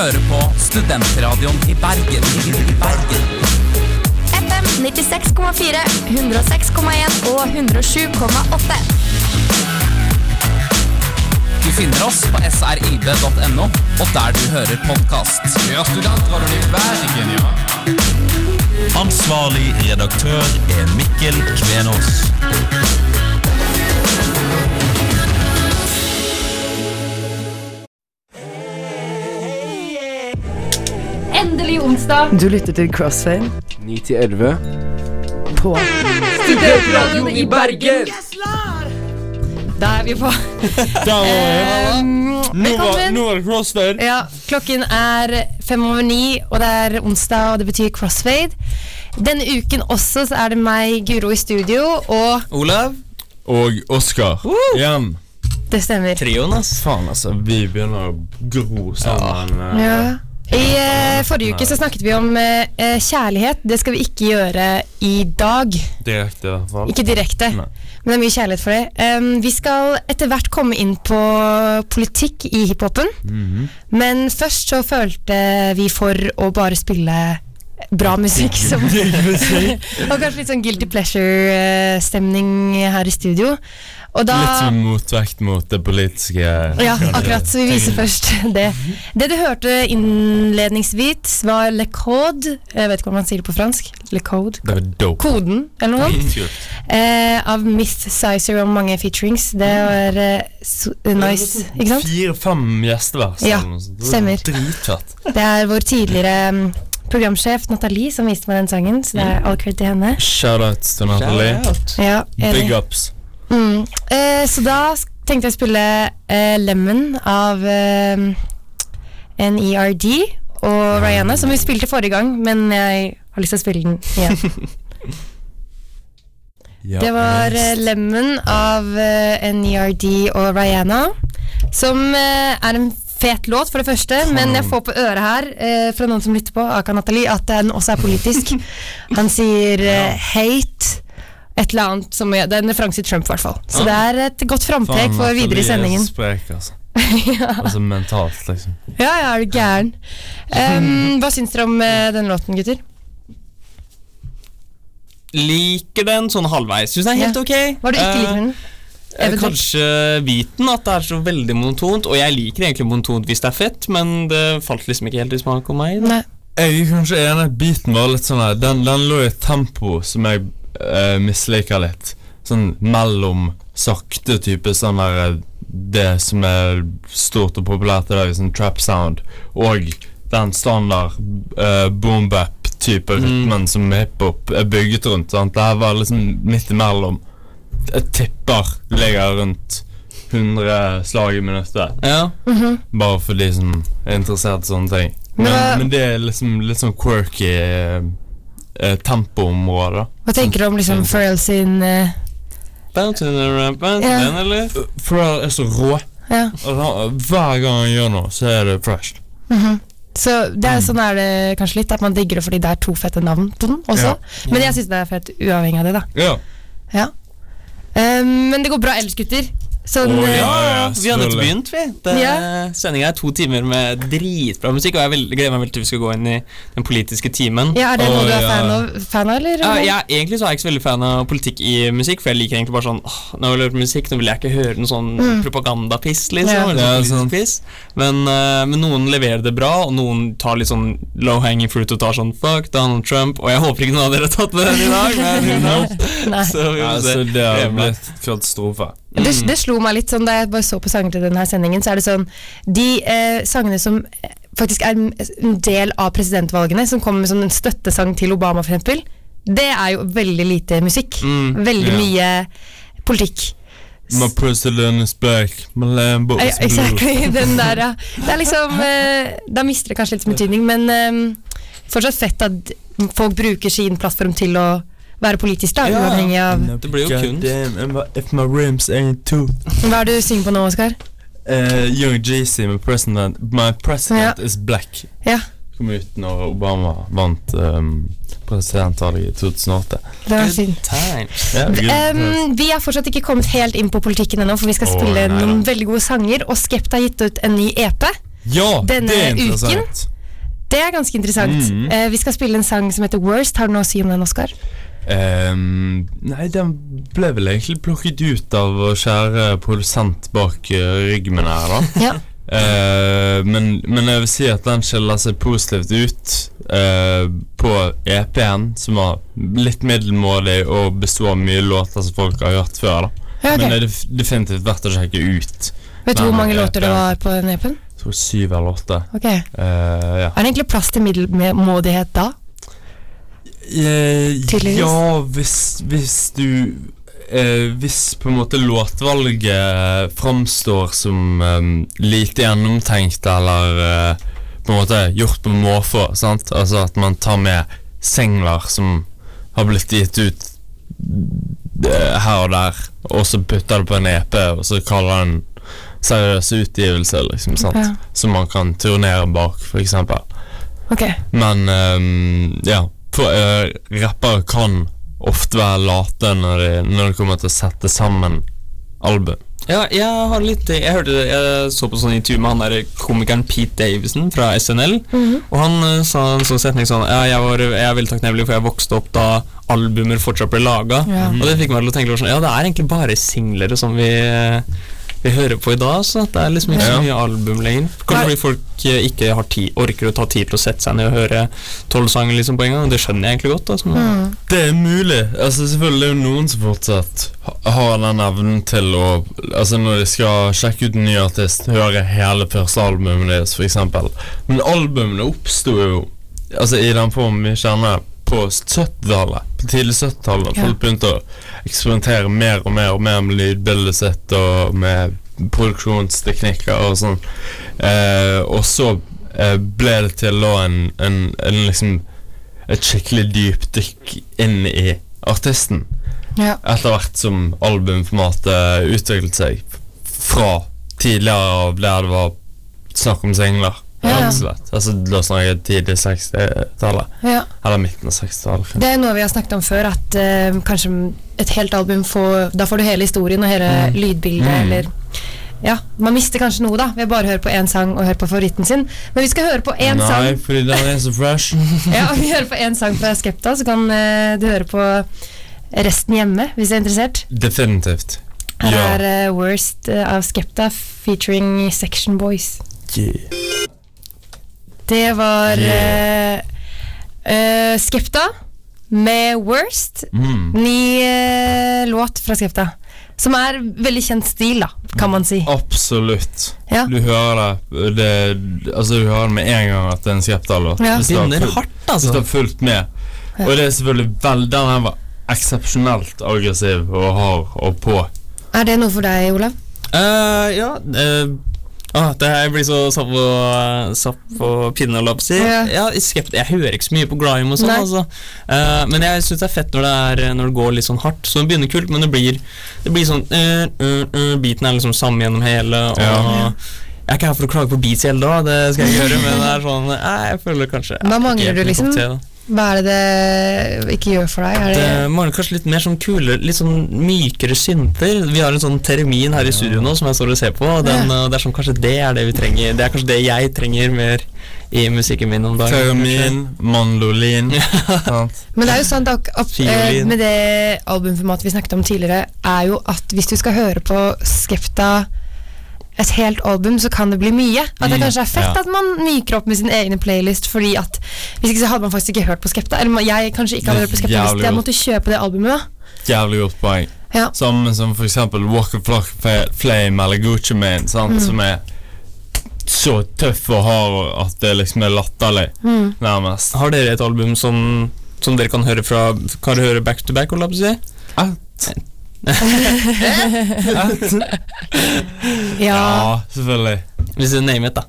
hører på Studentradioen i Bergen. I Bergen. FM 96,4, 106,1 og 107,8. Du finner oss på srib.no og der du hører podkast. Ja, studentradioen i Bergen, ja. Ansvarlig redaktør er Mikkel Kvenås. Endelig onsdag. Du lytter til Crossfade 9 til 11. på Studentradioen i Bergen. Da er vi på. Um, var Nå var det crossfade. Ja, klokken er fem over ni, og det er onsdag, og det betyr crossfade. Denne uken også så er det meg, Guro, i studio, og Olav. Og Oskar. Igjen. det stemmer. Trioen, ass. Faen, altså. Vi begynner å gro sammen. Ja. Ja. I eh, forrige uke så snakket vi om eh, eh, kjærlighet. Det skal vi ikke gjøre i dag. Direkte, fall. Ikke direkte, Nei. men det er mye kjærlighet for det. Vi skal etter hvert komme inn på politikk i hiphopen. Mhm. Men først så følte vi for å bare spille bra musikk. Som, og kanskje litt sånn guilty pleasure-stemning her i studio. Da Litt som motvekt mot det politiske. ja, akkurat, så vi viser først det. Det du hørte innledningsvis, var Le Code. Jeg vet ikke hva man sier det på fransk. Le Code. Det dope. Koden, eller noe sånt. Eh, av Myth Sizer og mange featurings. Det var eh, eh, nice, ikke sant? Fire-fem gjestevers. Ja, stemmer. Dritfett. Det er vår tidligere mm, programsjef Nathalie som viste meg den sangen, så det er all cred til henne. Shoutouts til Natalie. Ja, Big ups. Mm. Eh, så da tenkte jeg å spille eh, Lemon av eh, NERD og Rihanna, som vi spilte forrige gang, men jeg har lyst til å spille den igjen. Ja, Det var eh, Lemon av eh, NERD og Rihanna, som eh, er en fet låt, for det første, men jeg får på øret her eh, fra noen som lytter på, Aka Nathalie, at den også er politisk. Han sier eh, 'hate', et eller annet som Det er en referanse til Trump, i hvert fall. Så det er et godt framtrekk for videre i sendingen. Sprek, altså. altså mentalt, liksom. Ja, ja, er du gæren. Um, hva syns dere om eh, den låten, gutter? Liker den sånn halvveis. Syns den er helt Ja. ok. Hva er det du ikke liker med den? Eh, Eventuelt. Kanskje viten, at det er så veldig monotont. Og jeg liker egentlig monotont hvis det er fett, men det falt liksom ikke helt i smak om meg. Da. Nei. Jeg er kanskje enig at beaten var litt sånn her Den, den lå i et tempo som jeg uh, misliker litt. Sånn mellom sakte type sånn der eh, Det som er stort og populært i dag, sånn trap sound, og den standard uh, boom-bap-type Mm. rytmen som hiphop er bygget rundt. Sant? Det her var liksom midt imellom. Jeg tipper ligger rundt 100 slag i minuttet. Ja. Bare for de som er interessert i sånne ting. Men Men, men det er liksom litt sånn quirky eh, eh, tempoområde. Hva tenker du om liksom Pharrell sin eh, eller? Pharrell er så rå. Ja. Hver gang han gjør noe, så er det fresh. Så det er, sånn er det kanskje litt, at man digger det fordi det er to fette navn på den også. Ja. Men jeg syns det er fett uavhengig av det, da. Ja. Ja. Um, men det går bra ellers, gutter. Sånn, eh, ja. Ja, vi har nettopp begynt, vi. Ja. Sendinga er to timer med dritbra musikk, og jeg vil, gleder meg veldig til vi skal gå inn i den politiske timen. ja, Er det noe noe du er ja. fan av, fan av eller? Ja, jeg, egentlig så er jeg ikke så veldig fan av politikk i musikk, for jeg liker egentlig bare sånn åh, Når jeg høre musikk, nå vil jeg ikke høre noe sånn Mm. propagandapiss, liksom. Ja. Ja, sånn. Men, uh, men noen leverer det bra, og noen tar litt sånn low hanging fruit og tar sånn fuck Donald Trump, og jeg håper ikke noen av dere har tatt med den i dag, men who knows? Så vi Ja, får se. så det har blitt katastrofe. Det, det slo meg litt sånn da jeg bare så på sanger til denne sendingen, så er det sånn De eh, sangene som faktisk er en- del av presidentvalgene, som kommer med sånn en støttesang til Obama, eksempel, det er jo veldig lite musikk. Mm, veldig yeah. mye politikk. My president is black, my Lambo is blue. exactly, den der, ja. Det er liksom eh, Da mister det kanskje litt betydning, men eh, fortsatt fett at folk bruker sin plattform til å være politisk, da, Ja. uavhengig av Det blir jo kunst. Goddamn, if my rims ain't two Hva er det du synger på nå, Oskar? Uh, Young Jeezy med president My president is black. Ja. Kom ut når Obama vant um, presidentvalget i 2008. Det var Good fint. Yeah, Ja, Em, vi har fortsatt ikke kommet helt inn på politikken ennå, for vi skal oh, spille nei noen veldig gode sanger. Og Skept har gitt ut en ny EP Ja, Denne det er uken? Det er ganske interessant. Mm. Uh, vi skal spille en sang som heter Worst. Har du noe å si om den, Oskar? Ehm, nei, den ble vel egentlig plukket ut av vår kjære produsent bak uh, ryggen her, da. Ja. uh, men, men jeg vil si at den skiller seg positivt ut uh, på EP-en, som var litt middelmådig og består av mye låter som folk har hørt før. da Ja, okay. Men det er definitivt verdt å sjekke ut. Vet du hvor mange låter det EP. var på den EP-en? Jeg tror syv eller åtte. Ok. Uh, ja. Er det egentlig plass til middelmådighet da? Eh, Tydeligvis. ja, hvis, hvis du eh, Hvis på en måte låtvalget framstår som eh, lite gjennomtenkt eller eh, på en måte gjort på måfå, sant? Altså at man tar med singler som har blitt gitt ut eh, her og der, og så putter det på en EP, og så kaller det en seriøs utgivelse, liksom, sant? Ja. Som man kan turnere bak, for eksempel. Ok. Men um, ja, rappere kan ofte være late når de, når de kommer til å sette sammen album. Ja, jeg har litt Jeg hørte Jeg så på sånn intervju med han der komikeren Pete Davison fra SNL. Og han eh, sa en sånn setning sånn Ja, jeg, var, jeg er veldig takknemlig for jeg vokste opp da albumer fortsatt ble laga. Ja. Og det fikk meg til å tenke sånn Ja, det er egentlig bare singlere som vi vi hører på i dag, så det er liksom ikke så mye album lenger. Kanskje fordi folk eh, ikke har tid, orker å ta tid til å sette seg ned og høre tolv sanger liksom på en gang. Det skjønner jeg egentlig godt. Altså. Mm. Det er mulig. Altså Selvfølgelig det er jo noen som fortsatt har den evnen til å Altså Når de skal sjekke ut en ny artist, høre hele første albumet deres, f.eks. Men albumene oppsto jo Altså i den formen vi kjenner på 70-tallet. På tidlig 70-tallet. Ja. Folk begynte å eksperimentere mer og mer og mer med lydbildet sitt og med produksjonsteknikker og sånn. Eh, og så eh, ble det til da en, en, en liksom et skikkelig dypdykk inn i artisten. Ja. Etter hvert som albumformatet utviklet seg fra tidligere av der det var snakk om singler. Slett. Altså, da snakker jeg tidlig 60-tallet. ja. Eller midten av 60-tallet. Det er noe vi har snakket om før, at uh, kanskje et helt album får Da får du hele historien og hele lydbildet, Mm. eller Ja, man mister kanskje noe, da, ved bare å høre på én sang og høre på favoritten sin. Men vi skal høre på én Nei, sang. fordi den er så fresh. Ja, vi hører på én sang fra Skepta, så kan uh, du høre på resten hjemme, hvis du er interessert. Definitivt. Her Ja. er uh, Worst av Skepta featuring Section Boys. Yeah. Det var Yeah. eh, eh, Skepta med Worst. Mm. Ny uh, låt fra Skepta. Som er veldig kjent stil, da, kan man si. Absolutt. Ja. Du hører det, det Altså Du hører med en gang at det er en Skepta-låt. Ja. Hvis hardt, Hvis du altså. har fulgt med. Og det er selvfølgelig vel Den her var eksepsjonelt aggressiv og hard og på. Er det noe for deg, Olav? Uh, ja eh, ah, det her blir så sapp og, sapp og pinne, holdt jeg. Ja. Ja, jeg hører ikke så mye på grime og sånn, altså. uh, men jeg syns det er fett når det, er, når det går litt sånn hardt. Så det begynner kult, men det blir, det blir sånn uh, uh, eh, Beaten er liksom samme gjennom hele, og Ja. Jeg er ikke her for å klage på beats i hele dag, det skal jeg ikke gjøre, men det er sånn eh, Jeg føler kanskje Hva mangler du, liksom? Hva er det det ikke gjør for deg? Er Det det mangler kanskje litt mer sånn kule, litt sånn mykere synter. Vi har en sånn termin her i studio nå som jeg står og ser på. Og den, Ja. det er sånn, kanskje det er det vi trenger Det er kanskje det jeg trenger mer i musikken min om dagen. Termin, mandolin. Men det er jo sant at opp, eh, med det albumformatet vi snakket om tidligere, er jo at hvis du skal høre på Skepta et helt album, så kan det bli mye. At det Mm, kanskje er fett ja. at man myker opp med sin egne playlist, fordi at Hvis ikke så hadde man faktisk ikke hørt på Skepta. Eller jeg kanskje ikke hadde hørt på Skepta hvis jeg måtte kjøpe det albumet. da Jævlig godt poeng. Ja. Samme som for eksempel Walk of Flock Flame eller Gucci Mane, sant? Mm. som er så tøff og hard at det liksom er latterlig, Mm. nærmest. Har dere et album som, som dere kan høre fra Kan dere høre back to back? holdt jeg på å si? Ja. Ja, selvfølgelig. Hvis du name it, da.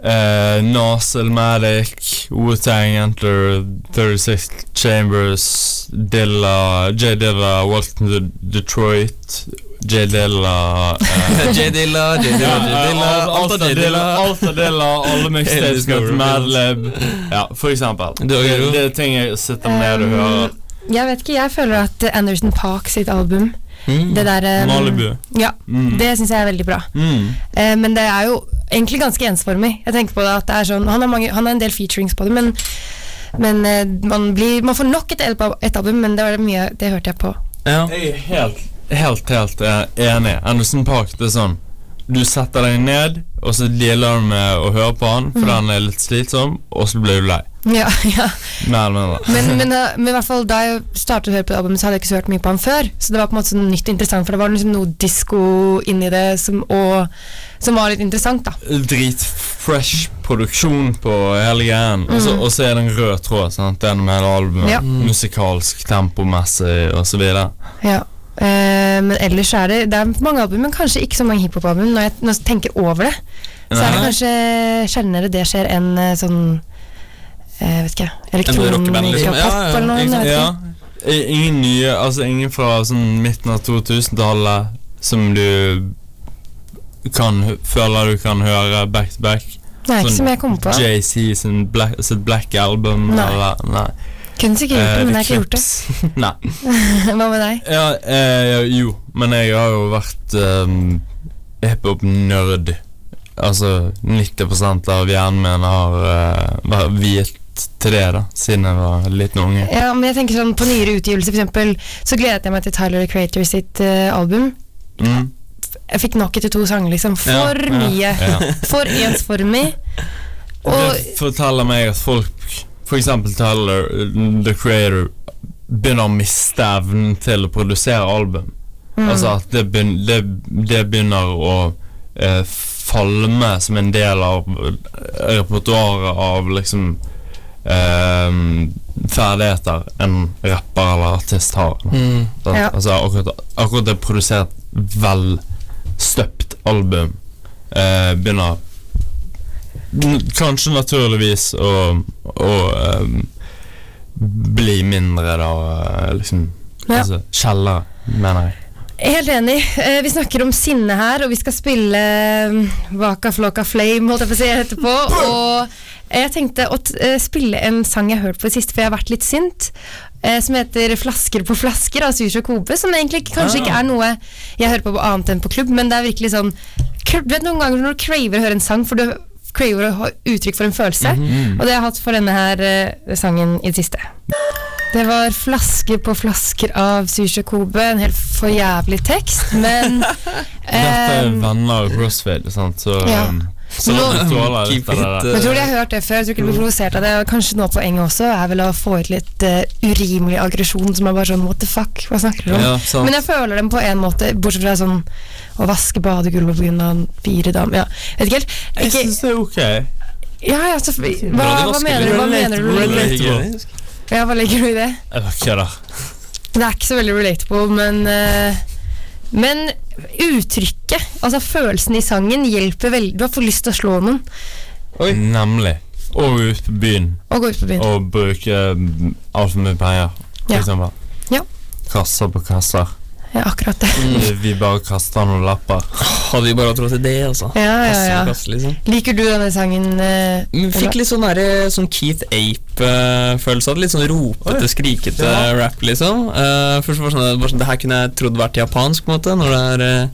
Uh, Nas, Elmatic, Wu-Tang, Enter, 36 Chambers, Dilla, J. Dilla, Welcome to Detroit, J. Dilla eh, J. Dilla, J. Dilla, J. Dilla Alt av J. Dilla. Alt av Dilla, alle mixtapes Madlib. Ja, for eksempel. Det, det er ting jeg sitter med og hører. Jeg vet ikke, jeg føler at Anderson Park sitt album Mm. Det der um, Malibu. Ja, Mm. det syns jeg er veldig bra. Mm. Eh, men det er jo egentlig ganske ensformig. Jeg tenker på det at det er sånn Han har, mange, han har en del featurings på det, men, men eh, man, blir, man får nok et, et album, men det var det mye Det hørte jeg på. Ja. Jeg er helt, helt, helt eh, enig. Anderson Park, det er sånn Du setter deg ned, og så dealer du med å høre på han, for han er litt slitsom, og så blir du lei. Ja, ja. Nei, mindre. Men, men, eh, men i hvert fall da jeg startet å høre på albumet, så hadde jeg ikke så hørt mye på han før. Så det var på en måte sånn nytt interessant, for det var liksom noe disko inni det som, og, som var litt interessant, da. Dritfresh produksjon på hele greien. Så- Og så er det en rød tråd sant, gjennom hele albumet. Ja. Musikalsk, tempomessig osv. Ja. Eh, men ellers er det Det er mange album, men kanskje ikke så mange hiphop-album. Når, når jeg tenker over det, så er det kanskje sjeldnere det skjer enn eh, sånn jeg Vet ikke rockeband, liksom. Elektronika Ja, ja, eller noe. ikke Ja. Ingen nye, altså ingen fra sånn midten av 2000-tallet som du kan føler du kan høre back to back. Nei, ikke Sånn som jeg kommer på. JC sin Black, sitt Black Album Nei. eller Nei. Kunne sikkert gjort det, men jeg har ikke gjort det. Nei. Hva med deg? Ja, eh, jo, men jeg har jo vært um, hiphop-nerd. Altså 90 av hjernen min har uh, vært viet til det, da, siden jeg var liten unge. Ja, men jeg tenker sånn På nyere utgivelser eksempel, så gledet jeg meg til Tyler the Creator sitt uh, album. Mm. Jeg fikk nok etter to sanger, liksom. For Ja, mye. ja. For ensformig. Og det forteller meg at folk, for eksempel uh, The Creator, begynner å miste evnen til å produsere album. Mm. Altså at det, begynner, det, det begynner å eh, falme som en del av eh, repertoaret av liksom eh, ferdigheter en rapper eller artist har. Mm. Ja. Altså akkurat, akkurat det produsert velstøpt album eh, begynner kanskje naturligvis å, å um, bli mindre da eh, liksom Ja. Altså Kjeller, mener jeg. Helt enig. Eh, vi snakker om sinne her, og vi skal spille eh, Waka Flocka Flame holdt jeg på å si etterpå. Og jeg tenkte å eh, spille en sang jeg har hørt på det siste, for jeg har vært litt sint. eh, som heter 'Flasker på flasker' av Sushi Kobe. Som egentlig kanskje ikke er noe jeg hører på på annet enn på klubb, men det er virkelig sånn Du vet noen ganger når du craver å høre en sang, for du craver å ha uttrykk for en følelse. Og det har jeg hatt for denne her uh, sangen i det siste. Det var flasker på flasker av Sushi Kobe, en helt forjævlig tekst, men Dette er eh, venner av Crossfade, sant, så Ja. um, Så Nå- tåler litt der. Jeg tror de har hørt det før, jeg tror ikke de blir provosert av det. Og kanskje noe av poenget også er vel å få ut litt uh, urimelig aggresjon som er bare sånn what the fuck, hva snakker du om? Ja. Men jeg føler dem på en måte, bortsett fra sånn å vaske badegulvet pga. fire damer Ja, vet ikke helt. Jeg Ikke, syns det er ok. ja, ja, så, hva, hva mener du? Hva mener du? relate- Ja, hva legger du i det? Jeg. Det er ikke så veldig relatable, men eh, Men uttrykket, altså følelsen i sangen, hjelper veldig. Du har fått lyst til å slå noen Oi. Nemlig. Og ut på byen og gå ut på byen. og bruke altfor mye penger, Ja. Ja. Kasser på kasser. Ja, akkurat det. Vi, vi bare kaster noen lapper. Hadde vi bare hatt råd til det, altså. Ja, ja, Kasse ja. på kasse, liksom. Liker du denne sangen? eh, Fikk litt sånn, der, sånn Keith Ape-følelse. Litt sånn ropete, skrikete Ja. rap, liksom. Uh, først var sånn, bare sånn, Det her kunne jeg trodd vært japansk, på en måte. Når det er eh,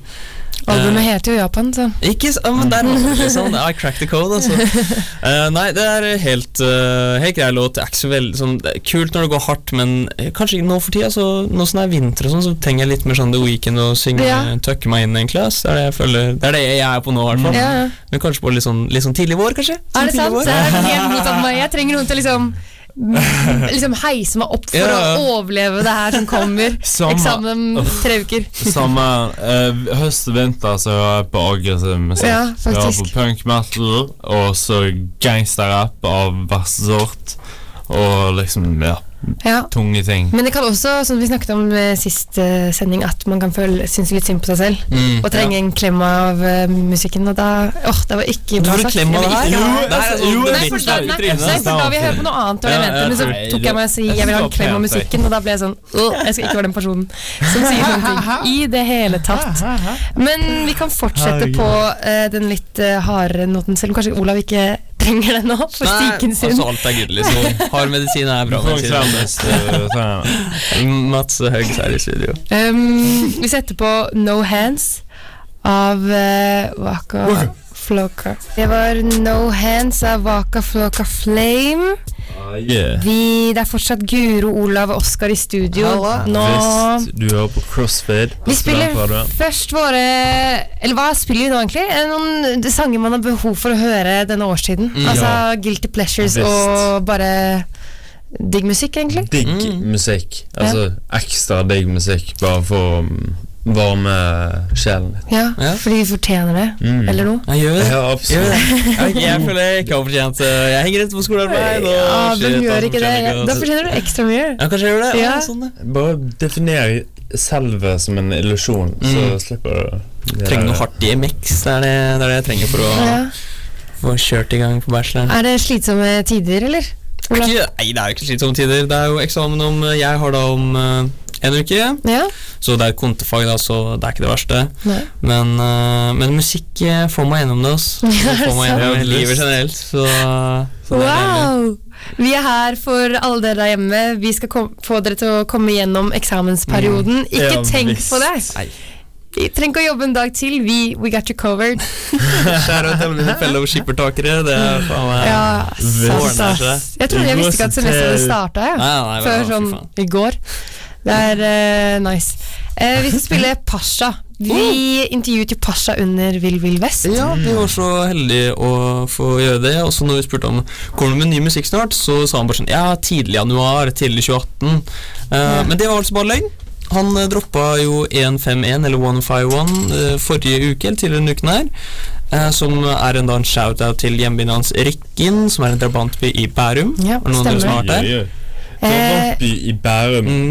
Albumet uh, heter jo Japan, så Ikke sånn, men der sånn, I cracked the code, altså. Uh, nei, det er helt, uh, helt grei låt. Er veldig sånn det er Kult når det går hardt, men kanskje ikke nå for tida. Så, nå som det er vinter og sånn, så trenger jeg litt mer sånn The Weekend og synge, Ja. tøkke meg inn, egentlig. Det er det jeg føler Det er det jeg er på nå, i hvert fall. ja. Men kanskje på litt sånn, litt sånn tidlig vår, kanskje? Er Sånn det sant? vår. Det er helt motsatt meg. Jeg trenger noen til å liksom Liksom heise meg opp for Ja. å overleve det her som kommer. Samme. Eksamen om tre uker. Samme eh, høst og vinter så hører jeg på aggressiv musikk. Ja, Jeg hører på punk metal og så gangsterrapp av verste sort. Og liksom, ja, Ja. tunge ting. Men det kan også, som vi snakket om eh, sist eh, sending, at man kan føle, synes litt synd på seg selv. Mm. Og trenge en klem av eh, musikken. Og da Åh, det var ikke bra sagt. klem av det. ikke Jo, det jo, Nei, for da, nei, nei, for da vil jeg høre på noe annet, og jeg Ja, mente. Men så tok jeg meg og si jeg vil ha en klem av musikken, og da ble jeg sånn «Åh, Jeg skal ikke være den personen som sier sånne ting i det hele tatt. Men vi kan fortsette på eh, den litt uh, hardere noten, selv om kanskje Olav ikke trenger det nå, for psyken sin. altså alt er good, liksom. Hard medisin er bra medisin. Mats Høgs her i studio. Um, vi setter på No Hands av uh, Waka Floka. Det var No Hands av Waka Floka Flame. Ah, yeah. Vi, det er fortsatt Guro, Olav og Oskar i studio. Nå Vest, du hører på Crossfade på Vi spiller først våre Eller hva spiller vi nå, egentlig? Noen sanger man har behov for å høre denne årstiden. Altså Guilty Pleasures Vest. og bare digg musikk, egentlig. Digg Mm. musikk. Altså ekstra digg musikk, bare for mm, varme sjelen litt. Ja, Ja. Fordi vi fortjener det, Mm. eller noe. Jeg gjør det. Ja, absolutt. Jeg, jeg føler jeg ikke har fortjent eh, Jeg henger etter på skolearbeid. Og Ja, shit, hvem gjør ikke det? fortjener Da fortjener du ekstra mye. Ja, kanskje jeg gjør det? Ja, Ja. sånn det. Bare definer selve som en illusjon, så Mm. slipper du det Trenger noe hardt DMX. Det er det, det er det jeg trenger for å Ja. få kjørt i gang på bacheloren. Er det slitsomme tider, eller? Ikke, nei, det er jo ikke slitsomme tider. Det er jo eksamen om Jeg har da om eh, en uke. Ja? Så det er kontefag, da, så det er ikke det verste. Men, uh, men musikk eh, får meg gjennom det. Også. Det får meg gjennom Ja, livet generelt. Så, så det er. Wow! Vi er her for alle dere der hjemme. Vi skal kom få dere til å komme gjennom eksamensperioden. Ikke Ja, tenk visst. på det! Nei. Vi trenger ikke å jobbe en dag til. Vi we got you covered. Kjære til alle mine fellowshippertakere. Det er faen meg Ja, sant, ordner Jeg trodde jeg visste ikke at semesteret starta, Nei, Før sånn i går. Det er uh, nice. Uh, vi skal spille Pasha. Vi intervjuet jo Pasha under Vill Vill Vest. Ja, vi var så heldige å få gjøre det. Og så når vi spurte om kommer det med ny musikk snart, så sa han bare sånn Ja, tidlig januar, tidlig 2018. Eh, Men det var altså bare løgn. Han droppa jo 151, eller 151, eh, forrige uke, eller tidligere denne uken her. eh, Som er en, da en shout-out til hjembyen hans Rikken, som er en drabantby i Bærum. Ja, Er det noen av dere som har vært der? Eh, Drabantby i Bærum. Mm.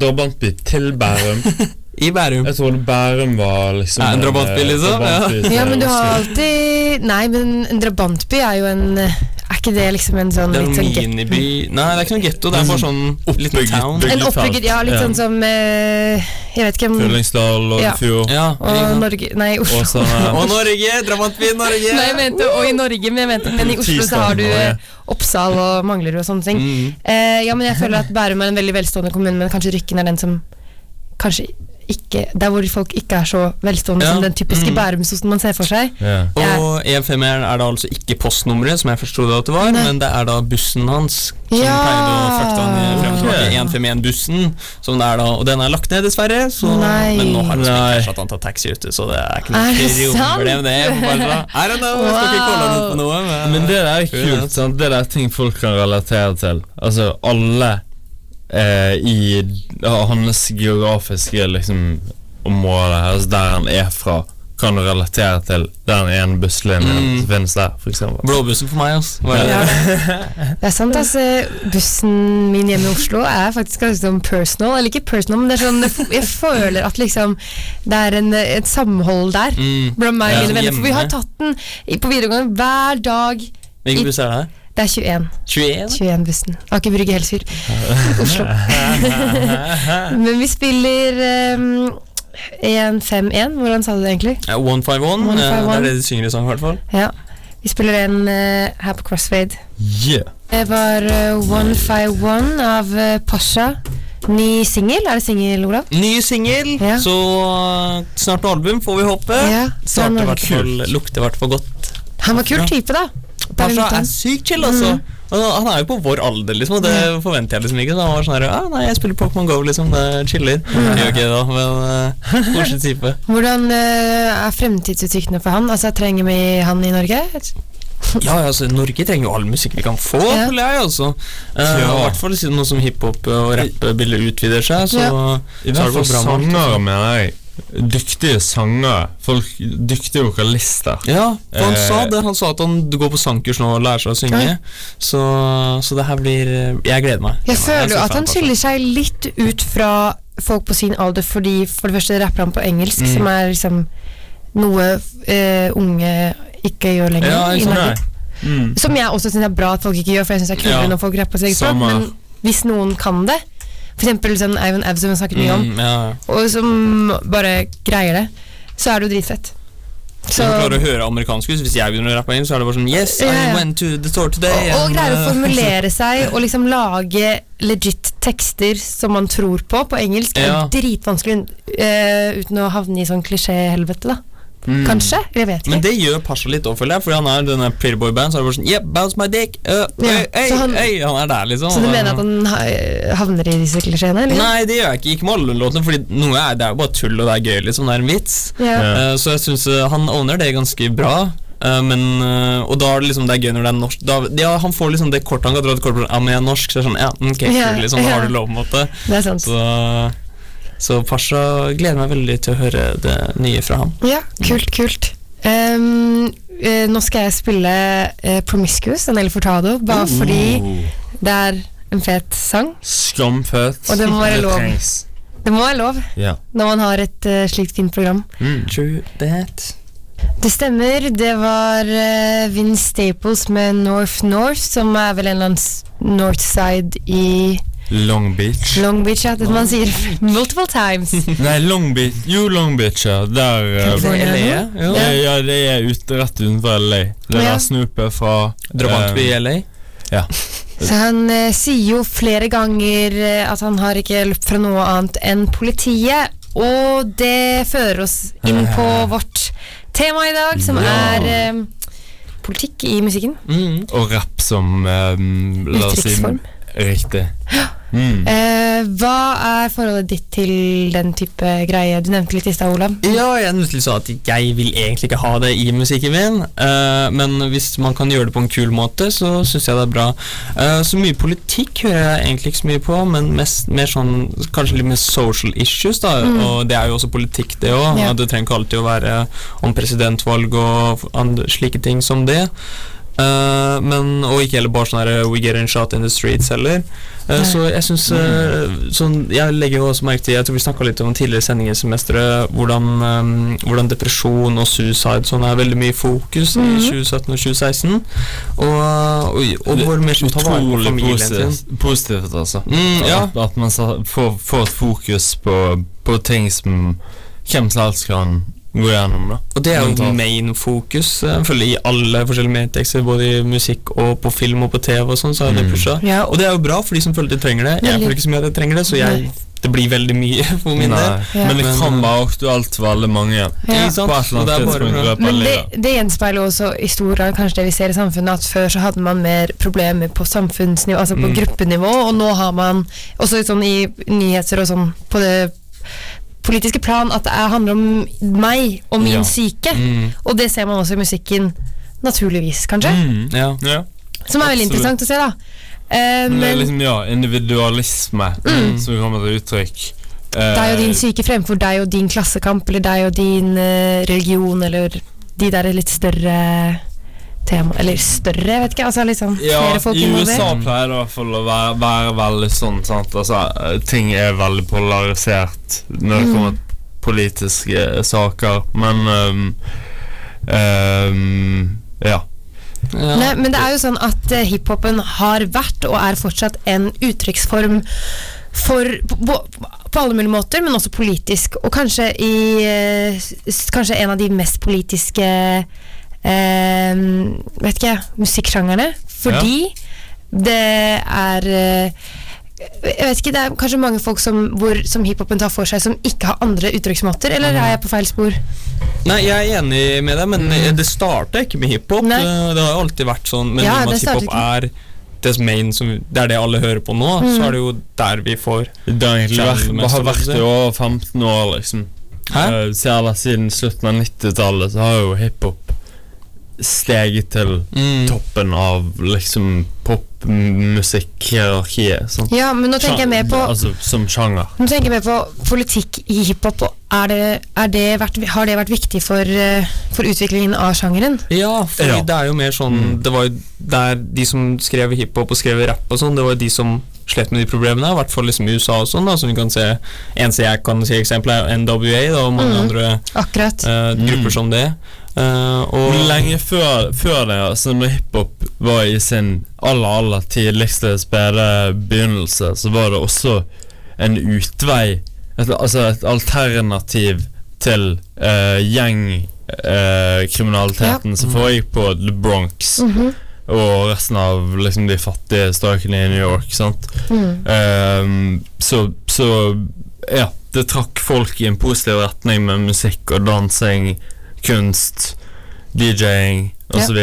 Drabantby til Bærum. I Bærum. Jeg trodde Bærum var liksom Ja, en drabantby, eh, liksom, drabantby ja. ja, men du har alltid Nei, men en drabantby er jo en Er ikke det liksom en sånn Det er en sånn miniby Nei, det er ikke noe getto, det er bare sånn liten Oppbygget town. En oppbygget, ja, litt sånn som eh, Jeg vet ikke om Fyllingsdal, Ja. Fjord. Ja, Og? Norge Nei, Oslo. og sånn Og Norge! Drabantby Norge! Nei, jeg mente og i Norge, men jeg mente Men i Oslo så har du eh, Oppsal og Manglerud og sånne ting. Mm. Eh, ja, men jeg føler at Bærum er en veldig velstående kommune, men kanskje Rykken er den som Kanskje ikke Der hvor folk ikke er så velstående Ja, som den typiske mm. Bærumsosten man ser for seg. ja. Og E51 er da altså ikke postnummeret, som jeg forsto det at det var, Nei. men det er da bussen hans som Ja. pleide å frakte han frem og tilbake. 151-bussen, som det er da, og den er lagt ned, dessverre. Så, Nei. men nå har Nei. spilt at han tar taxi ute, så det er ikke noe problem, det. Er bare. I don't know, jeg skal ikke kolle ut på noe, men, Men det der er kult. sant? Det der er ting folk kan relatere til. Altså, alle eh, i ja, hans geografiske liksom, område, altså der han er fra, kan du relatere til den ene busslinjen Mm. som finnes der, for eksempel. Blåbussen for meg, altså. Det? Ja. Det er sant, altså. Bussen min hjemme i Oslo er faktisk ganske sånn personal. Eller ikke personal, men det er sånn Jeg føler at liksom det er en, et samhold der. Mm. Blant meg og Ja, mine venner. For vi har tatt den på videregående hver dag. Hvilken buss er det her? Det er 21. 21? 21-bussen. Aker Brygge Helsfyr. Oslo. Men vi spiller um, 151. Hvordan sa du det egentlig? Ja, 151, eh, det er det de synger i sang, i hvert fall. Ja. Vi spiller en uh, her på Crossfade. Yeah. Det var uh, 151 av uh, Pasha. Ny singel. Er det singel, Olav? Ny singel, Ja. så uh, snart noe album, får vi håpe. Ja, Starter i er hvert fall, lukter i hvert fall godt. Han var kul type, da. Pasha er sykt chill, altså. Mm. Han er jo på vår alder, liksom, og det forventer jeg liksom ikke. Så han var sånn her ah, Nei, jeg spiller Pokémon GO, liksom. Det chiller. Mm. er gjør ikke da, men uh, type. Hvordan uh, er fremtidsutsiktene for han? Altså, Trenger vi han i Norge? Ja, altså, Norge trenger jo all musikk vi kan få, Ja. føler jeg, altså. Uh, Ja. I hvert fall siden noe som hiphop og rappebildet utvider seg, så, I så er hvert det fall for bra med deg mener jeg. Dyktige sangere. Folk, dyktige vokalister. Ja, for han Eh, sa det. Han sa at han går på sangkurs nå og lærer seg å synge. Ja. Så, så det her blir Jeg gleder meg. Jeg er føler jo at han skiller seg litt ut fra folk på sin alder, fordi for det første rapper han på engelsk, Mm. som er liksom noe eh, unge ikke gjør lenger. Ja, jeg, ikke. Mm. Som jeg også syns er bra at folk ikke gjør, for jeg syns det er kulere Ja. når folk rapper på sitt eget språk. Men hvis noen kan det, for eksempel sånn Ivan Ev som vi har snakket mye om, Mm, ja. og som bare greier det, så er det jo dritfett. Så du klarer å høre amerikansk ut. Hvis jeg begynner å rappe inn, så er det bare sånn Yes, I yeah. Went to the store today. Og, og greier å formulere seg og liksom lage legit tekster som man tror på, på engelsk, Ja. er dritvanskelig uh, uten å havne i sånn klisjéhelvete, da. Kanskje? Jeg vet ikke. Men det gjør Pasha litt òg, føler jeg. Fordi han er denne Pretty Boy Band, så er det bare sånn Yeah, bounce my dick! Uh, Ja, øy, øy, han- øy. han er der, liksom. Så du mener at han havner i disse klisjeene? eller? Nei, det gjør jeg ikke. Ikke med alle låtene, Fordi noe er, det er jo bare tull, og det er gøy, liksom. Det er en vits. Ja. Uh, så jeg syns han owner det ganske bra. Eh, men, eh, og da er det liksom det er gøy når det er norsk da, ja, Han får liksom det kortet han kan dra til kortet Ja, men jeg er norsk, så er det sånn Ja, ok, Ja, kult, liksom, da har du lov, på en måte. Det er sant. Så, så Pasha gleder meg veldig til å høre det nye fra ham. Ja, kult, kult. Um, uh, nå skal jeg spille uh, Promiscuous av Nelly Fortado, bare fordi det er en fet sang. Skamfet. Og det må være lov. Det må være lov Ja. når man har et uh, slikt fint program. True that. Det stemmer, det var uh, Vince Staples med North North, som er vel en eller annen Northside i Long Beach. Long Beach, ja, det man sier multiple times. Nei, Long Beach. Jo, Long Beach, ja. Der uh, California. LA, Ja. ja. ja. ja, det er ute, rett utenfor LA. Det Ja. der snupet fra Drabantby i eh, LA. Ja. Så han eh, sier jo flere ganger eh, at han har ikke løpt fra noe annet enn politiet. Og det fører oss inn på vårt tema i dag, som Ja. er eh, politikk i musikken. Mm. Og rapp som um, oss si Riktig. Mm. Eh, hva er forholdet ditt til den type greie? Du nevnte litt i stad, Olav. Ja, jeg nødt sa at jeg vil egentlig ikke ha det i musikken min, eh, men hvis man kan gjøre det på en kul måte, så syns jeg det er bra. Eh, så mye politikk hører jeg egentlig ikke så mye på, men mest, mer sånn kanskje litt mer social issues, da, og det er jo også politikk, det òg. Ja. Det trenger ikke alltid å være om presidentvalg og slike ting som det. Eh, men, og ikke heller bare sånn her We get in shot in the streets heller. Uh, så jeg syns sånn, Jeg legger jo også merke til Jeg tror vi snakka litt om tidligere sendinger i semesteret hvordan, um, hvordan depresjon og suicide sånn er veldig mye i fokus i 2017 og 2016. Og, og, og hvor mye som tar vare på familien sin. positivt, positivt altså. Mm, ja. at, at man får, får et fokus på, på ting som hvem som helst kan gå gjennom. da Og det er jo Mentalt. main fokus eh, jeg føler i alle forskjellige medietekster, både i musikk og på film og på TV og sånn, så er det Mm. pusha. Ja, Og det er jo bra for de som føler de trenger det. Jeg Veldig. føler ikke så mye at jeg trenger det, så jeg, det blir veldig mye for min Nei, del. Ja. Men det kan eh, være aktuelt for alle mange. Ja. Ikke sant? På et eller Og det annet er bare tidspunkt i bra. løpet av Men det, livet. det gjenspeiler også i stor grad kanskje det vi ser i samfunnet, at før så hadde man mer problemer på samfunnsnivå, altså på Mm. gruppenivå, og nå har man også sånn i nyheter og sånn på det politiske plan at det er, handler om meg og min Ja. syke. Mm, Og det ser man også i musikken, naturligvis, kanskje. Mm. ja. Ja. Som er veldig absolutt. interessant å se, da. Eh, Men det er men liksom, ja, individualisme som kommer til uttrykk. Eh, deg og din syke fremfor deg og din klassekamp, eller deg og din eh, religion, eller de der litt større tema Eller større, vet ikke. Altså liksom ja, flere folk I involvert. USA pleier det i hvert fall å være, være veldig sånn. Sant? Altså, eh, ting er veldig polarisert når det Mm. kommer politiske saker, men um, um, Ja. Ja. Nei, men det er jo sånn at eh, hiphopen har vært og er fortsatt en uttrykksform for på, på, på alle mulige måter, men også politisk. Og kanskje i eh, Kanskje en av de mest politiske eh, Vet ikke jeg musikksjangerne. Fordi det er eh, jeg vet ikke, Det er kanskje mange folk som, hvor, som hiphopen tar for seg, som ikke har andre uttrykksmåter, eller er jeg på feil spor? Nei, jeg er enig med deg, men mm. det starta ikke med hiphop. Nei. Eh, Det har jo alltid vært sånn, men Ja, det hiphop er det main som, det er det alle hører på nå, så er det jo der vi får Det har egentlig vært, mest, har vært i over 15 år, liksom. Hæ? Eh, siden, siden slutten av 90-tallet så har jo hiphop steget til mm. toppen av liksom popmusikkhierarkiet. Sånn. Ja, men nå tenker jeg mer på Altså som sjanger. Nå tenker jeg mer på politikk i hiphop. Er det, er det vært, har det vært viktig for, eh, for utviklingen av sjangeren? Ja, for Ja. det er jo mer sånn Mm. Det var jo der de som skrev hiphop og skrev rapp og sånn, det var jo de som slet med de problemene, i hvert fall liksom i USA og sånn, da, som vi kan se Eneste jeg kan si eksempel er NWA da, og mange Mm. andre uh, grupper grupper som det. Eh, og lenge før, før det, altså når hiphop var i sin aller, aller tidligste spede begynnelse, så var det også en utvei, et, altså et alternativ til uh, gjengkriminaliteten som foregikk på The Bronx Mhm. og resten av liksom, de fattige strøkene i New York. Sant? Mm. Ehm, så, så ja, det trakk folk i en positiv retning med musikk og dansing, kunst, DJ-ing osv.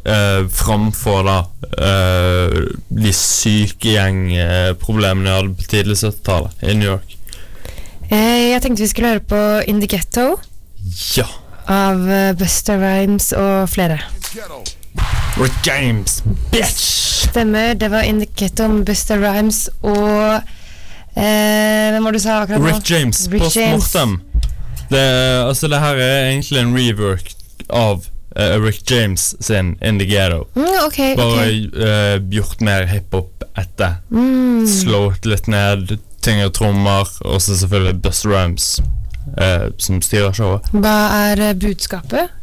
Uh, framfor da eh, de sykegjengproblemene jeg hadde på tidlig 70-tallet i New York. Eh, jeg tenkte vi skulle høre på In The Ghetto Ja! av eh, Buster Rhymes og flere. Rick James, bitch! Stemmer, det var In The Ghetto med Buster Rhymes og eh, Hvem var det du sa akkurat nå? Rick James, Post. Mortem. Det, altså, det her er egentlig en rework av uh, Rick James sin In The Ghetto. Mm, okay, Bare okay. Uh, gjort mer hiphop etter. Mm. Slått litt ned, tyngre trommer, og så selvfølgelig Buster Rhymes uh, som styrer showet. Hva er eh, budskapet?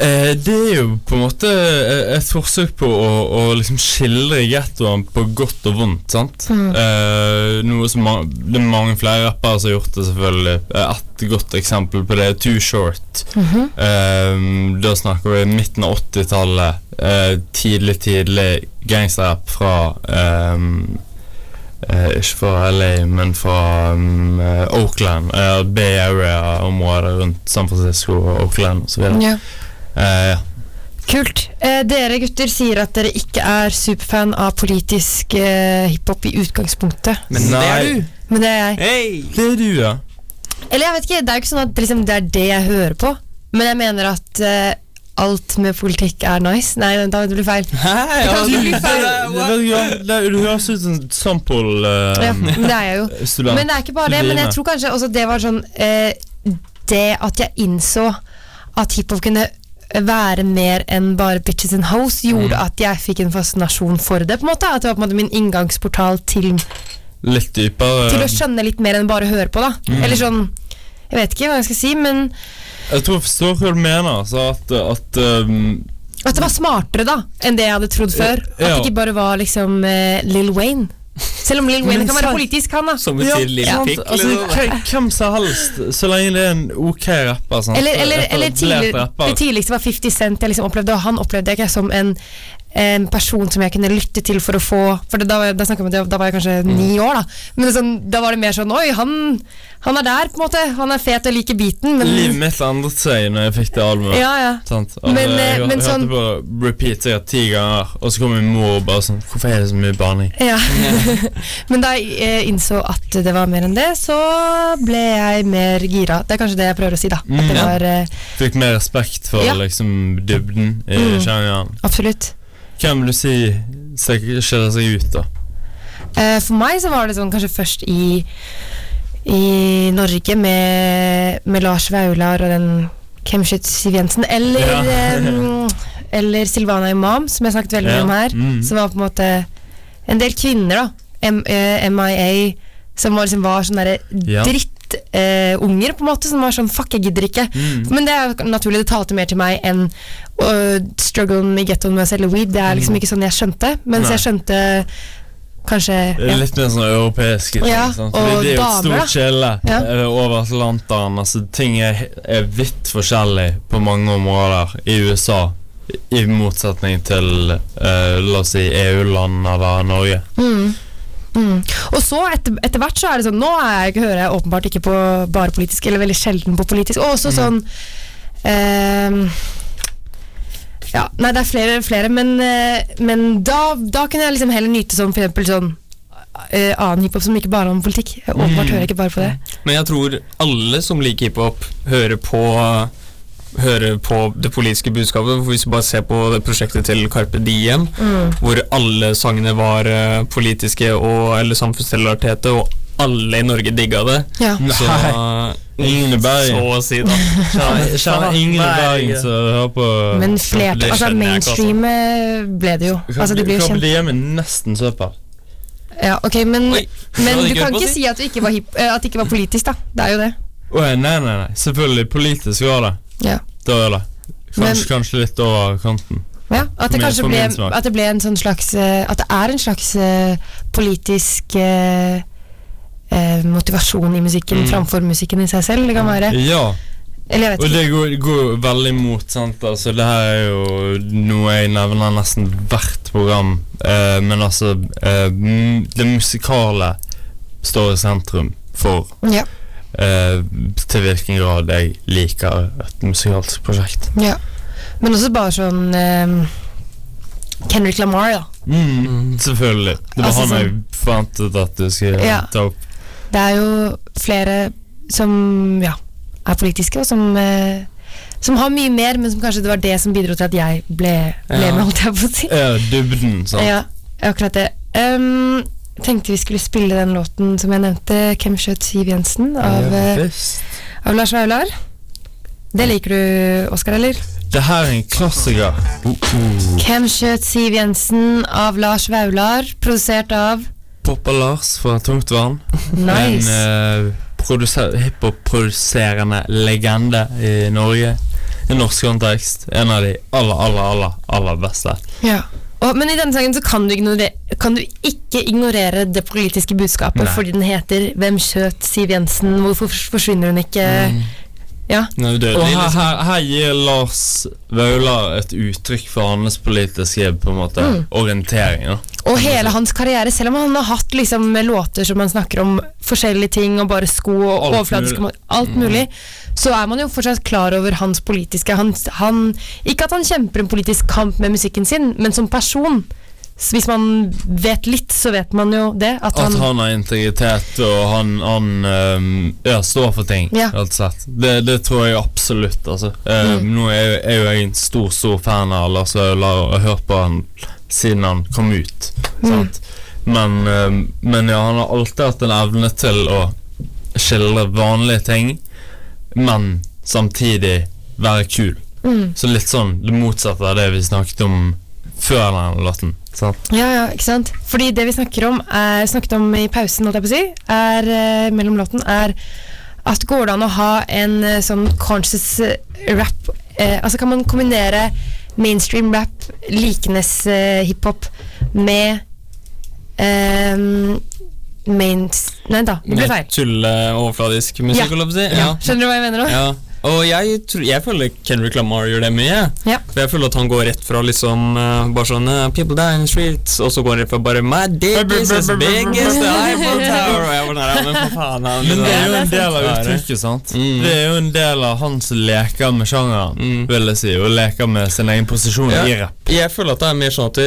Eh, det er jo på en måte eh, et forsøk på å, å liksom skildre gettoen på godt og vondt. sant? Mm. Eh, noe som Det er mange flere rappere som har gjort det, selvfølgelig. Eh, Et godt eksempel på det er Too Short. Mhm. Eh, da snakker vi midten av 80-tallet. eh, tidlig, tidlig gangsterrapp fra eh, Ikke fra LA, men fra um, Oakland. eh, Bay Area-området rundt San Francisco og Oakland osv. Ja. Eh, ja. Kult. Eh, dere gutter sier at dere ikke er superfan av politisk eh, hiphop i utgangspunktet. Men det er du. Men det er jeg. Hey, Det er du, ja. Eller jeg vet ikke, det er jo ikke sånn at liksom, det er det jeg hører på. Men jeg mener at eh, alt med politikk er nice. Nei, da det blir feil. Hei, ja, kan du- bli feil. Det, du det, høres ut som en sample uh, Ja, men det er jeg jo. Men det er ikke bare det. Men jeg tror kanskje også det var sånn eh, Det at jeg innså at hiphop kunne være mer enn bare bitches and hoes, gjorde Mm. at jeg fikk en fascinasjon for det. på en måte At det var på en måte min inngangsportal til, Litt dypere. til å skjønne litt mer enn bare å høre på. da Mm. Eller sånn Jeg vet ikke hva jeg skal si, men Jeg tror jeg forstår hva du mener. Så at, at um, at det var smartere da enn det jeg hadde trodd før. At det ikke bare var liksom uh, Lil Wayne. Selv om Lil Wayne kan være politisk, han da. Som betyr lille sant, pikk. hvem- Hvem som helst, så lenge det er en ok rapper. Sant? Eller, eller, eller tidlig, rapper. det tidligste var 50 Cent jeg liksom opplevde, og han opplevde jeg ikke som en, en person som jeg kunne lytte til for å få For det, da, var jeg- da, da var jeg kanskje ni år, da. Men sånn, da var det mer sånn Oi, han, han er der, på en måte. Han er fet og liker beaten, men Livet mitt endret seg når jeg fikk det albumet. Ja, ja. Sant? Og Men, jeg, eh, jeg, men hørte sånn- på repeat sikkert ti ganger, og så kom min mor og bare sånn Hvorfor er det så mye barning? Ja. Men da jeg eh, innså at det var mer enn det, så ble jeg mer gira. Det er kanskje det jeg prøver å si, da. At Mm, det ja. var eh, Fikk mer respekt for Ja. liksom dybden i Mm. sjangeren. Absolutt. Hvem vil du si skiller seg ut, da? Eh, for meg så var det sånn kanskje først i I Norge med, med Lars Vaular og den Kemshit Siv Jensen, eller Ja. Eller Silvana Imam, som jeg snakket veldig mye Ja. om her. Mm. Som var på en måte en del kvinner, da. M eh, MIA, som var, liksom var sånn derre Ja. Drittunger, på en måte. Som var sånn fuck, jeg gidder ikke. Mm. Men det er naturlig, det talte mer til meg enn uh, strugglen i gettoen med å selge weed. Det er liksom ikke sånn jeg skjønte. Mens Mm. Nei. jeg skjønte kanskje ja. Litt mer sånn europeisk. Ja, og det er jo et stort skille Ja. eh, over Atlanteren. Altså, ting er, er vidt forskjellig på mange områder i USA. I motsetning til uh, la oss si EU-land eller Norge. Mm. Mm. Og så etter, etter hvert så er det sånn Nå jeg, hører jeg åpenbart ikke på bare politisk, eller veldig sjelden på politisk. Og også sånn eh, Ja, nei, det er flere, flere men, eh, men da, da kunne jeg liksom heller nyte sånn for eksempel sånn eh, annen hiphop som ikke bare om politikk. Jeg åpenbart hører jeg ikke bare på det. Men jeg tror alle som liker hiphop, hører på Hører på det politiske budskapet. For Hvis vi bare ser på det prosjektet til Carpe Diem, Mm. hvor alle sangene var eh, politiske og, eller samfunnsrelaterte, og alle i Norge digga det. Ja. Så Ingen i Så å si, da. Jeg kjenner ingen Bergen som hører på Men flert, altså altså. mainstream eh, ble det jo. Altså det blir jo Carpe kjent. Diem er nesten søppel. Ja, ok, men, men du kan ikke si? at det ikke var, hip, eh, at det ikke var politisk, da. Det er jo det. Å, nei, nei, nei. Selvfølgelig. Politisk var det. Ja. Da er det. Kanskje, Men- kanskje litt over kanten. Ja, at det kanskje ble, at det ble en sånn slags eh, At det er en slags eh, politisk eh, eh, motivasjon i musikken Mm. framfor musikken i seg selv. Det kan være. Ja. Eller jeg vet Og det går, går jo veldig imot, sant. Altså, det her er jo noe jeg nevner nesten hvert program. Eh, men altså eh, Det musikale står i sentrum for Ja. Eh, til hvilken grad jeg liker et musikalsk prosjekt. Ja. Men også bare sånn eh, Kendrick Lamar, da. Mm, selvfølgelig. Det var Altså, han jeg forventet at du skulle Ja. ta opp. Det er jo flere som ja, er politiske, og som eh, som har mye mer, men som kanskje det var det som bidro til at jeg ble, ble Ja. med, holdt jeg på å si. Ja, dybden, sant. Ja, akkurat det. Um, tenkte vi skulle spille den låten som jeg nevnte, 'Hvem skjøt Siv Jensen?' av, Ja, eh, av Lars Vaular. Det liker du, Oskar, eller? Det her er en klassiker. Uh, uh. 'Hvem skjøt Siv Jensen?' av Lars Vaular, produsert av Poppa Lars fra Tungtvann. Nice. En uh, hiphop-produserende legende i Norge. I norsk kontekst. En av de aller, aller, aller, aller beste. Ja. Og, men i denne sangen så kan du, ignorere, kan du ikke ignorere det politiske budskapet Nei. fordi den heter 'Hvem skjøt Siv Jensen?' Hvorfor forsvinner hun ikke? Ja. Nei, det, Og her, Liksom. her, her gir Lars Vaular et uttrykk for hans politiske på en måte Mm. orientering. Da. Og hele hans karriere, selv om han har hatt liksom låter som han snakker om forskjellige ting og bare sko og Alt overfladiske mulig. alt mulig, så er man jo fortsatt klar over hans politiske han, han, Ikke at han kjemper en politisk kamp med musikken sin, men som person. Så hvis man vet litt, så vet man jo det. At At han, han har integritet, og han, han um, ja, står for ting. Ja. Rett og slett. Det, det tror jeg absolutt. Altså. Mm. Mm. Nå er, er jo jeg en stor stor fan av Lars Vaular og har hørt på han siden han kom ut. Mm. Men, um, men ja, han har alltid hatt en evne til å skildre vanlige ting, men samtidig være kul. mm. Så litt sånn det motsatte av det vi snakket om før den låten. Sant? Ja, ja, ikke sant? Fordi det vi snakker om, er, snakket om i pausen, holdt jeg på å si, er, eh, mellom låten, er at går det an å ha en eh, sånn conscious eh, rap eh, Altså kan man kombinere mainstream rap, likenes eh, hiphop, med eh, mains... Nei da, det ble feil. Tulle overfladisk musikk, Ja. jeg på å si. Ja. Skjønner du hva jeg mener nå? Ja. Og jeg, tror, jeg føler Kendrick Lamar gjør det mye. Ja. For jeg føler at han går rett fra liksom eh, Bare sånn eh, People die in the streets Og så går han rett fra bare My dick is as big as the Eiffel Tower Og jeg var der, Men for faen han, Men det er jo en del av sant. uttrykket, sant? Mm. Det er jo en del av han som leker med sjangeren, Mm. vil jeg si, og leker med sin egen posisjon Ja. i rap. Jeg føler at det er mer sånn at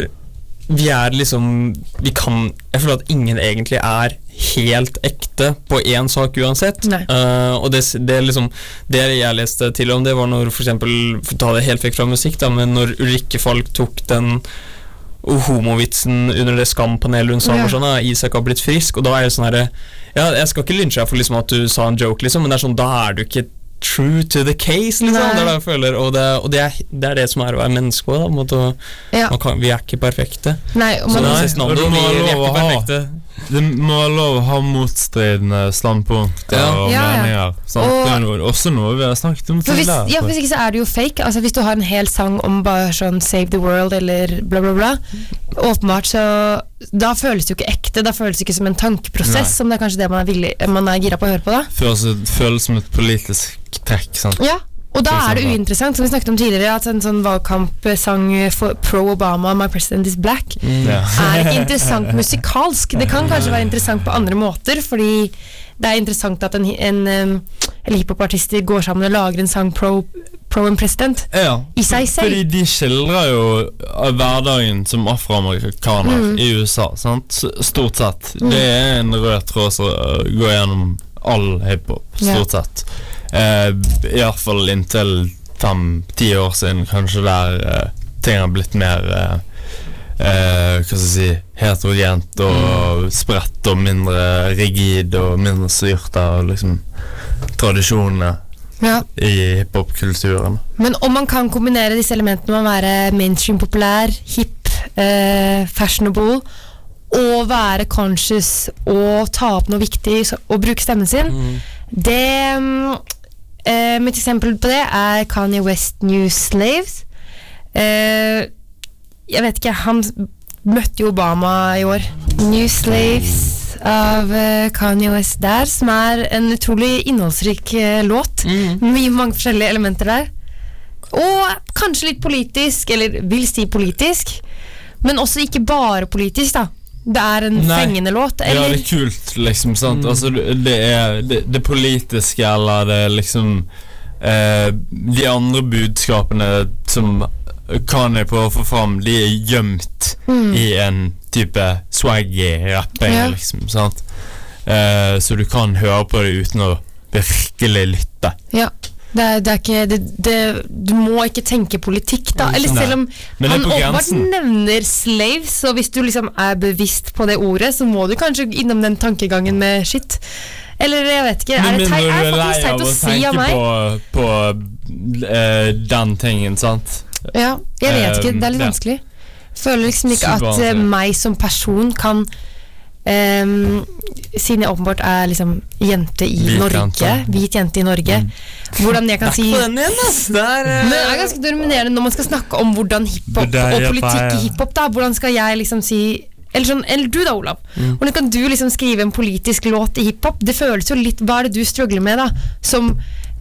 vi er liksom Vi kan Jeg føler at ingen egentlig er helt ekte på én sak uansett. Eh, og det, det er liksom Det jeg leste til om, det var når for eksempel For ta det helt vekk fra musikk, da, men når Ulrikke Falk tok den homovitsen under det Skam-panelet hun sa Ja. sånn, Isak har blitt frisk, og da er det sånn herre Ja, jeg skal ikke lynsje deg for liksom at du sa en joke, liksom, men det er sånn, da er du ikke true to the case, liksom. Det er det jeg føler, og det, og det, er, det er det som er å være menneske òg, da. på en måte, Ja. man kan, vi er ikke perfekte. Nei, man, Så Nei, Cezinando, vi, vi er ikke perfekte. Det må være lov å ha motstridende standpunkter Ja. og Ja, ja. meninger. Sant? Og- det er noe, også noe vi har snakket om For hvis, tidligere. ja, hvis ikke så er det jo fake. Altså Hvis du har en hel sang om bare sånn Save the world eller bla, bla, bla. Åpenbart så Da føles det jo ikke ekte. Da føles det ikke som en tankeprosess, Nei. som det er kanskje det man er, villig, man er gira på å høre på. da Føles, føles som et politisk trekk. Sant? Ja og da er det uinteressant, som vi snakket om tidligere, at en sånn valgkampsang for pro Obama, 'My President Is Black', Ja. er ikke interessant musikalsk. Det kan kanskje være interessant på andre måter, fordi det er interessant at en, en, en hiphopartister går sammen og lager en sang pro, pro en president. Ja, I seg selv. Fordi de skildrer jo hverdagen som afroamerikaner i USA. Sant? Stort sett. Det er en rød tråd som går gjennom all hiphop. Stort sett. Uh, Iallfall inntil fem-ti år siden, kanskje, der eh, ting har blitt mer eh, uh, Hva skal jeg si heterogent og spredt og mindre rigid og mindre styrt av liksom tradisjonene Ja. i hiphop-kulturen. Men om man kan kombinere disse elementene med å være mainstream populær, hip, eh, fashionable, og være conscious og ta opp noe viktig og bruke stemmen sin, Mm. det eh, Mitt eksempel på det er Kanye West New Slaves. Eh, jeg vet ikke, han møtte jo Obama i år. New Slaves av eh, Kanye West der, som er en utrolig innholdsrik låt. Mm. Mye mange forskjellige elementer der. Og kanskje litt politisk, eller vil si politisk. Men også ikke bare politisk, da. Det er en Nei. fengende låt? Ja, det er kult, liksom. sant? Altså, det er det, det politiske, eller det er liksom eh, De andre budskapene som Kanye prøver å få fram, de er gjemt i en type swaggy rapping, Ja. liksom. sant? Eh, så du kan høre på det uten å virkelig lytte. Ja. Det er, det er ikke det, det, Du må ikke tenke politikk, da. Eller selv om er han åpenbart nevner slaves, så hvis du liksom er bevisst på det ordet, så må du kanskje innom den tankegangen med shit. Eller jeg vet ikke. Er Men det teit, er er faktisk teit å å si av meg? på, på uh, den tingen, sant? Ja, jeg vet ikke. Det er litt vanskelig. Føler liksom ikke at eh, meg som person kan ehm, Siden jeg åpenbart er liksom jente i Hvit Norge, jente. hvit jente i Norge, hvordan jeg kan si igjen, eh, Men det er ganske dominerende når man skal snakke om hvordan hiphop og er politikk i hiphop. da Hvordan skal jeg liksom si Eller, sånn, eller du da, Olav. Mm. Hvordan kan du liksom skrive en politisk låt i hiphop? Det føles jo litt Hva er det du struggler med, da? Som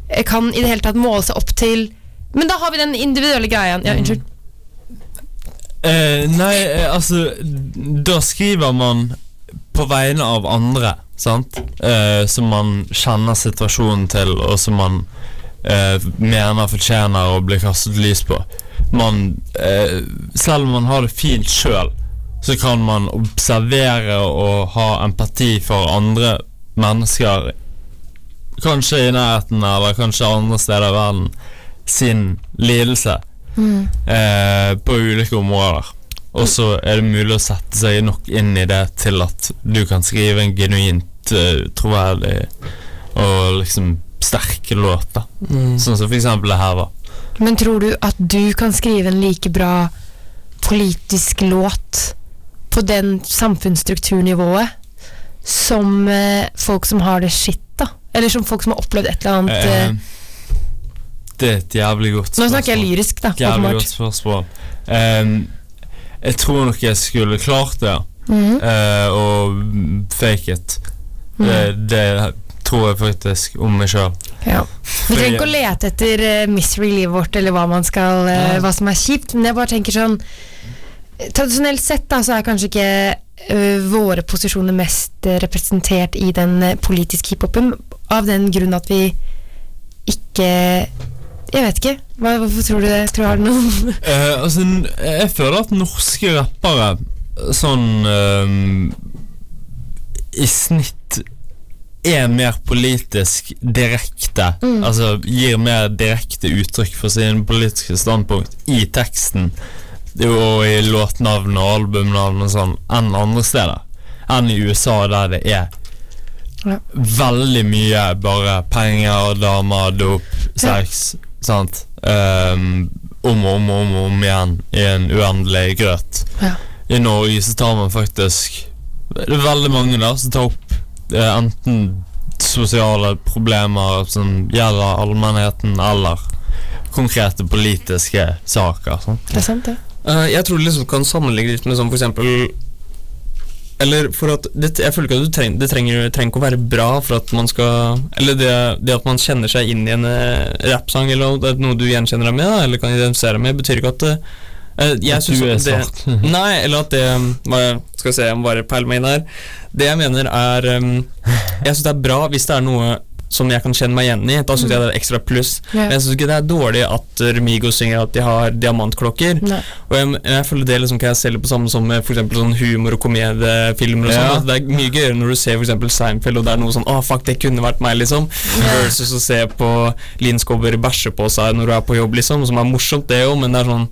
eh, kan i det hele tatt måle seg opp til Men da har vi den individuelle greia. Mm. Ja, unnskyld. Eh, nei, eh, altså Da skriver man på vegne av andre, sant? Eh, som man kjenner situasjonen til, og som man eh, mener fortjener å bli kastet lys på. Man eh, Selv om man har det fint sjøl, så kan man observere og ha empati for andre mennesker, kanskje i nærheten eller kanskje andre steder i verden, sin lidelse eh, på ulike områder. Og så er det mulig å sette seg nok inn i det til at du kan skrive en genuint uh, troverdig og liksom sterk låt. da Mm. Sånn som for eksempel det her, da. Men tror du at du kan skrive en like bra politisk låt på den samfunnsstrukturnivået som eh, folk som har det skitt, da? Eller som folk som har opplevd et eller annet eh, Eh, det er et jævlig godt spørsmål. Nå snakker jeg lyrisk, da. Jævlig åpenbart. godt spørsmål. Ehm, jeg tror nok jeg skulle klart det, Mm. eh, og fake it. Mm. Det, det tror jeg faktisk om meg sjøl. Ja. Vi trenger ikke å lete etter uh, misery livet vårt, eller hva, man skal, ja. hva som er kjipt, men jeg bare tenker sånn Tradisjonelt sett da, så er kanskje ikke eh, våre posisjoner mest eh, representert i den eh, politiske hiphopen, av den grunn at vi ikke Jeg vet ikke. Hva, hvorfor tror du det? Tror jeg, har noe Eh, altså, jeg føler at norske rappere sånn ehm, i snitt er mer politisk direkte. Altså gir mer direkte uttrykk for sine politiske standpunkt i teksten og i låtnavn og albumnavn og sånn enn andre steder. Enn i USA, der det er Ja. veldig mye bare penger, damer, dop, sex. Sant? Um, om og om og om, om igjen i en uendelig grøt. Ja. I Norge så tar man faktisk Det er veldig mange der som tar opp eh, enten sosiale problemer som gjelder allmennheten, eller konkrete politiske saker. Sånn. Det er sant, det. Uh, jeg tror du liksom kan sammenligne litt med sånn for eksempel Eller for at det, Jeg føler ikke at du treng, det trenger, trenger ikke å være bra for at man skal Eller det, det at man kjenner seg inn i en uh, rappsang, eller noe, noe du gjenkjenner deg med, da, eller kan identifisere deg med, betyr ikke at eh, jeg At du er at det, svart. Nei, eller at det jeg Skal se, jeg må bare peile meg inn her. Det jeg mener er um, Jeg syns det er bra hvis det er noe som jeg kan kjenne meg igjen i. Da syns jeg det er ekstra pluss. Yeah. Men jeg syns ikke det er dårlig at Remigo synger at de har diamantklokker. Nei. Og jeg, jeg føler det liksom kan jeg selge på samme som med sånn humor- og komediefilmer. og sånn Ja. at Det er mye gøyere når du ser eksempel Seinfeld, og det er noe sånn 'Å, fuck, det kunne vært meg', liksom. Versus å se på Linn Skåber bæsje på seg når du er på jobb, liksom. Som er morsomt, det òg, men det er sånn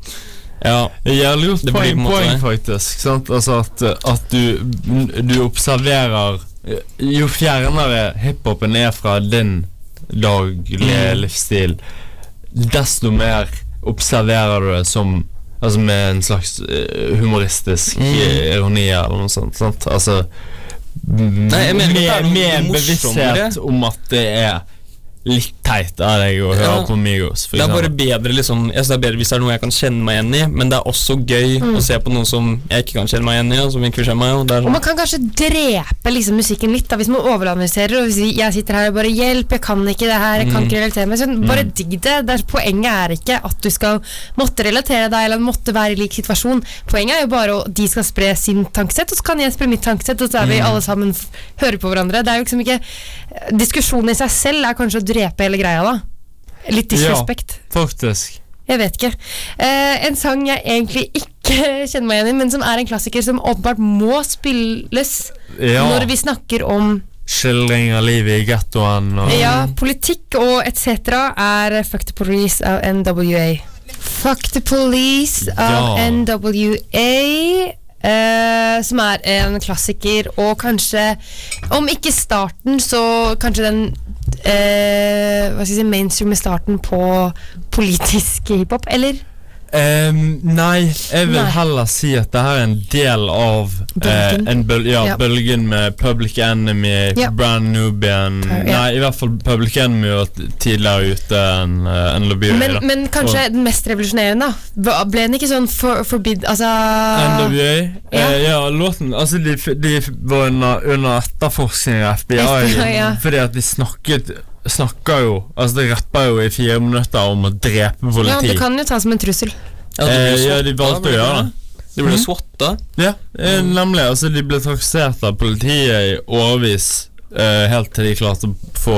Ja. Det Jævlig godt poeng, poeng faktisk. Sant? Altså at, at du, du observerer Jo fjernere hiphopen er fra din daglige Mm. livsstil, desto mer observerer du det som Altså med en slags eh, humoristisk Mm. eh, ironi eller noe sånt. Sant? Altså Nei, med, med bevissthet om at det er litt teit av deg å høre Ja. på Migos. Det er bare bedre liksom Jeg synes det er bedre hvis det er noe jeg kan kjenne meg igjen i, men det er også gøy Mm. å se på noe som jeg ikke kan kjenne meg igjen i, og som ikke meg og er Og sånn. man kan kanskje drepe liksom musikken litt, da, hvis man overanalyserer. Og hvis jeg sitter her og bare 'Hjelp, jeg kan ikke det her, jeg kan ikke relatere meg'. Sånn, bare digg det. det er, poenget er ikke at du skal måtte relatere deg eller måtte være i lik situasjon. Poenget er jo bare at de skal spre sin tankesett, og så kan jeg spre mitt tankesett, og så er vi alle sammen f- hører på hverandre. Det er jo liksom ikke Diskusjonen i seg selv er kanskje å drepe hele greia, da. Litt disrespect. Faktisk. Jeg vet ikke. Eh, en sang jeg egentlig ikke kjenner meg igjen i, men som er en klassiker som åpenbart må spilles Ja. når vi snakker om Skildring av livet i gettoen og ja, politikk og etc., er Fuck the Police av NWA. Fuck the Police av Ja. NWA. eh, som er en klassiker, og kanskje Om ikke starten, så kanskje den eh, Hva skal jeg si mainstream starten på politisk hiphop, eller? Ehm, Nei, jeg vil Nei. heller si at det her er en del av eh, Bølgen. en bøl ja, Ja. bølgen med Public Enemy, Ja. Brand Nubian Ja. Nei, i hvert fall Public Enemy var tidligere ute enn en Lobby. Men, men kanskje den mest revolusjonerende, da? Ble den ikke sånn for, forbid... Altså NWA? Ja. Eh, ja, låten Altså, de, de var under, under etterforskning av FBI, FBI, fordi at de snakket Snakker jo Altså, de rapper jo i fire minutter om å drepe Ja, Det kan jo ta som en trussel. Ja, Eh, ja, de valgte å gjøre det. De ble swatta. Ja, eh, nemlig. Altså, de ble traksert av politiet i årevis, eh, helt til de klarte å få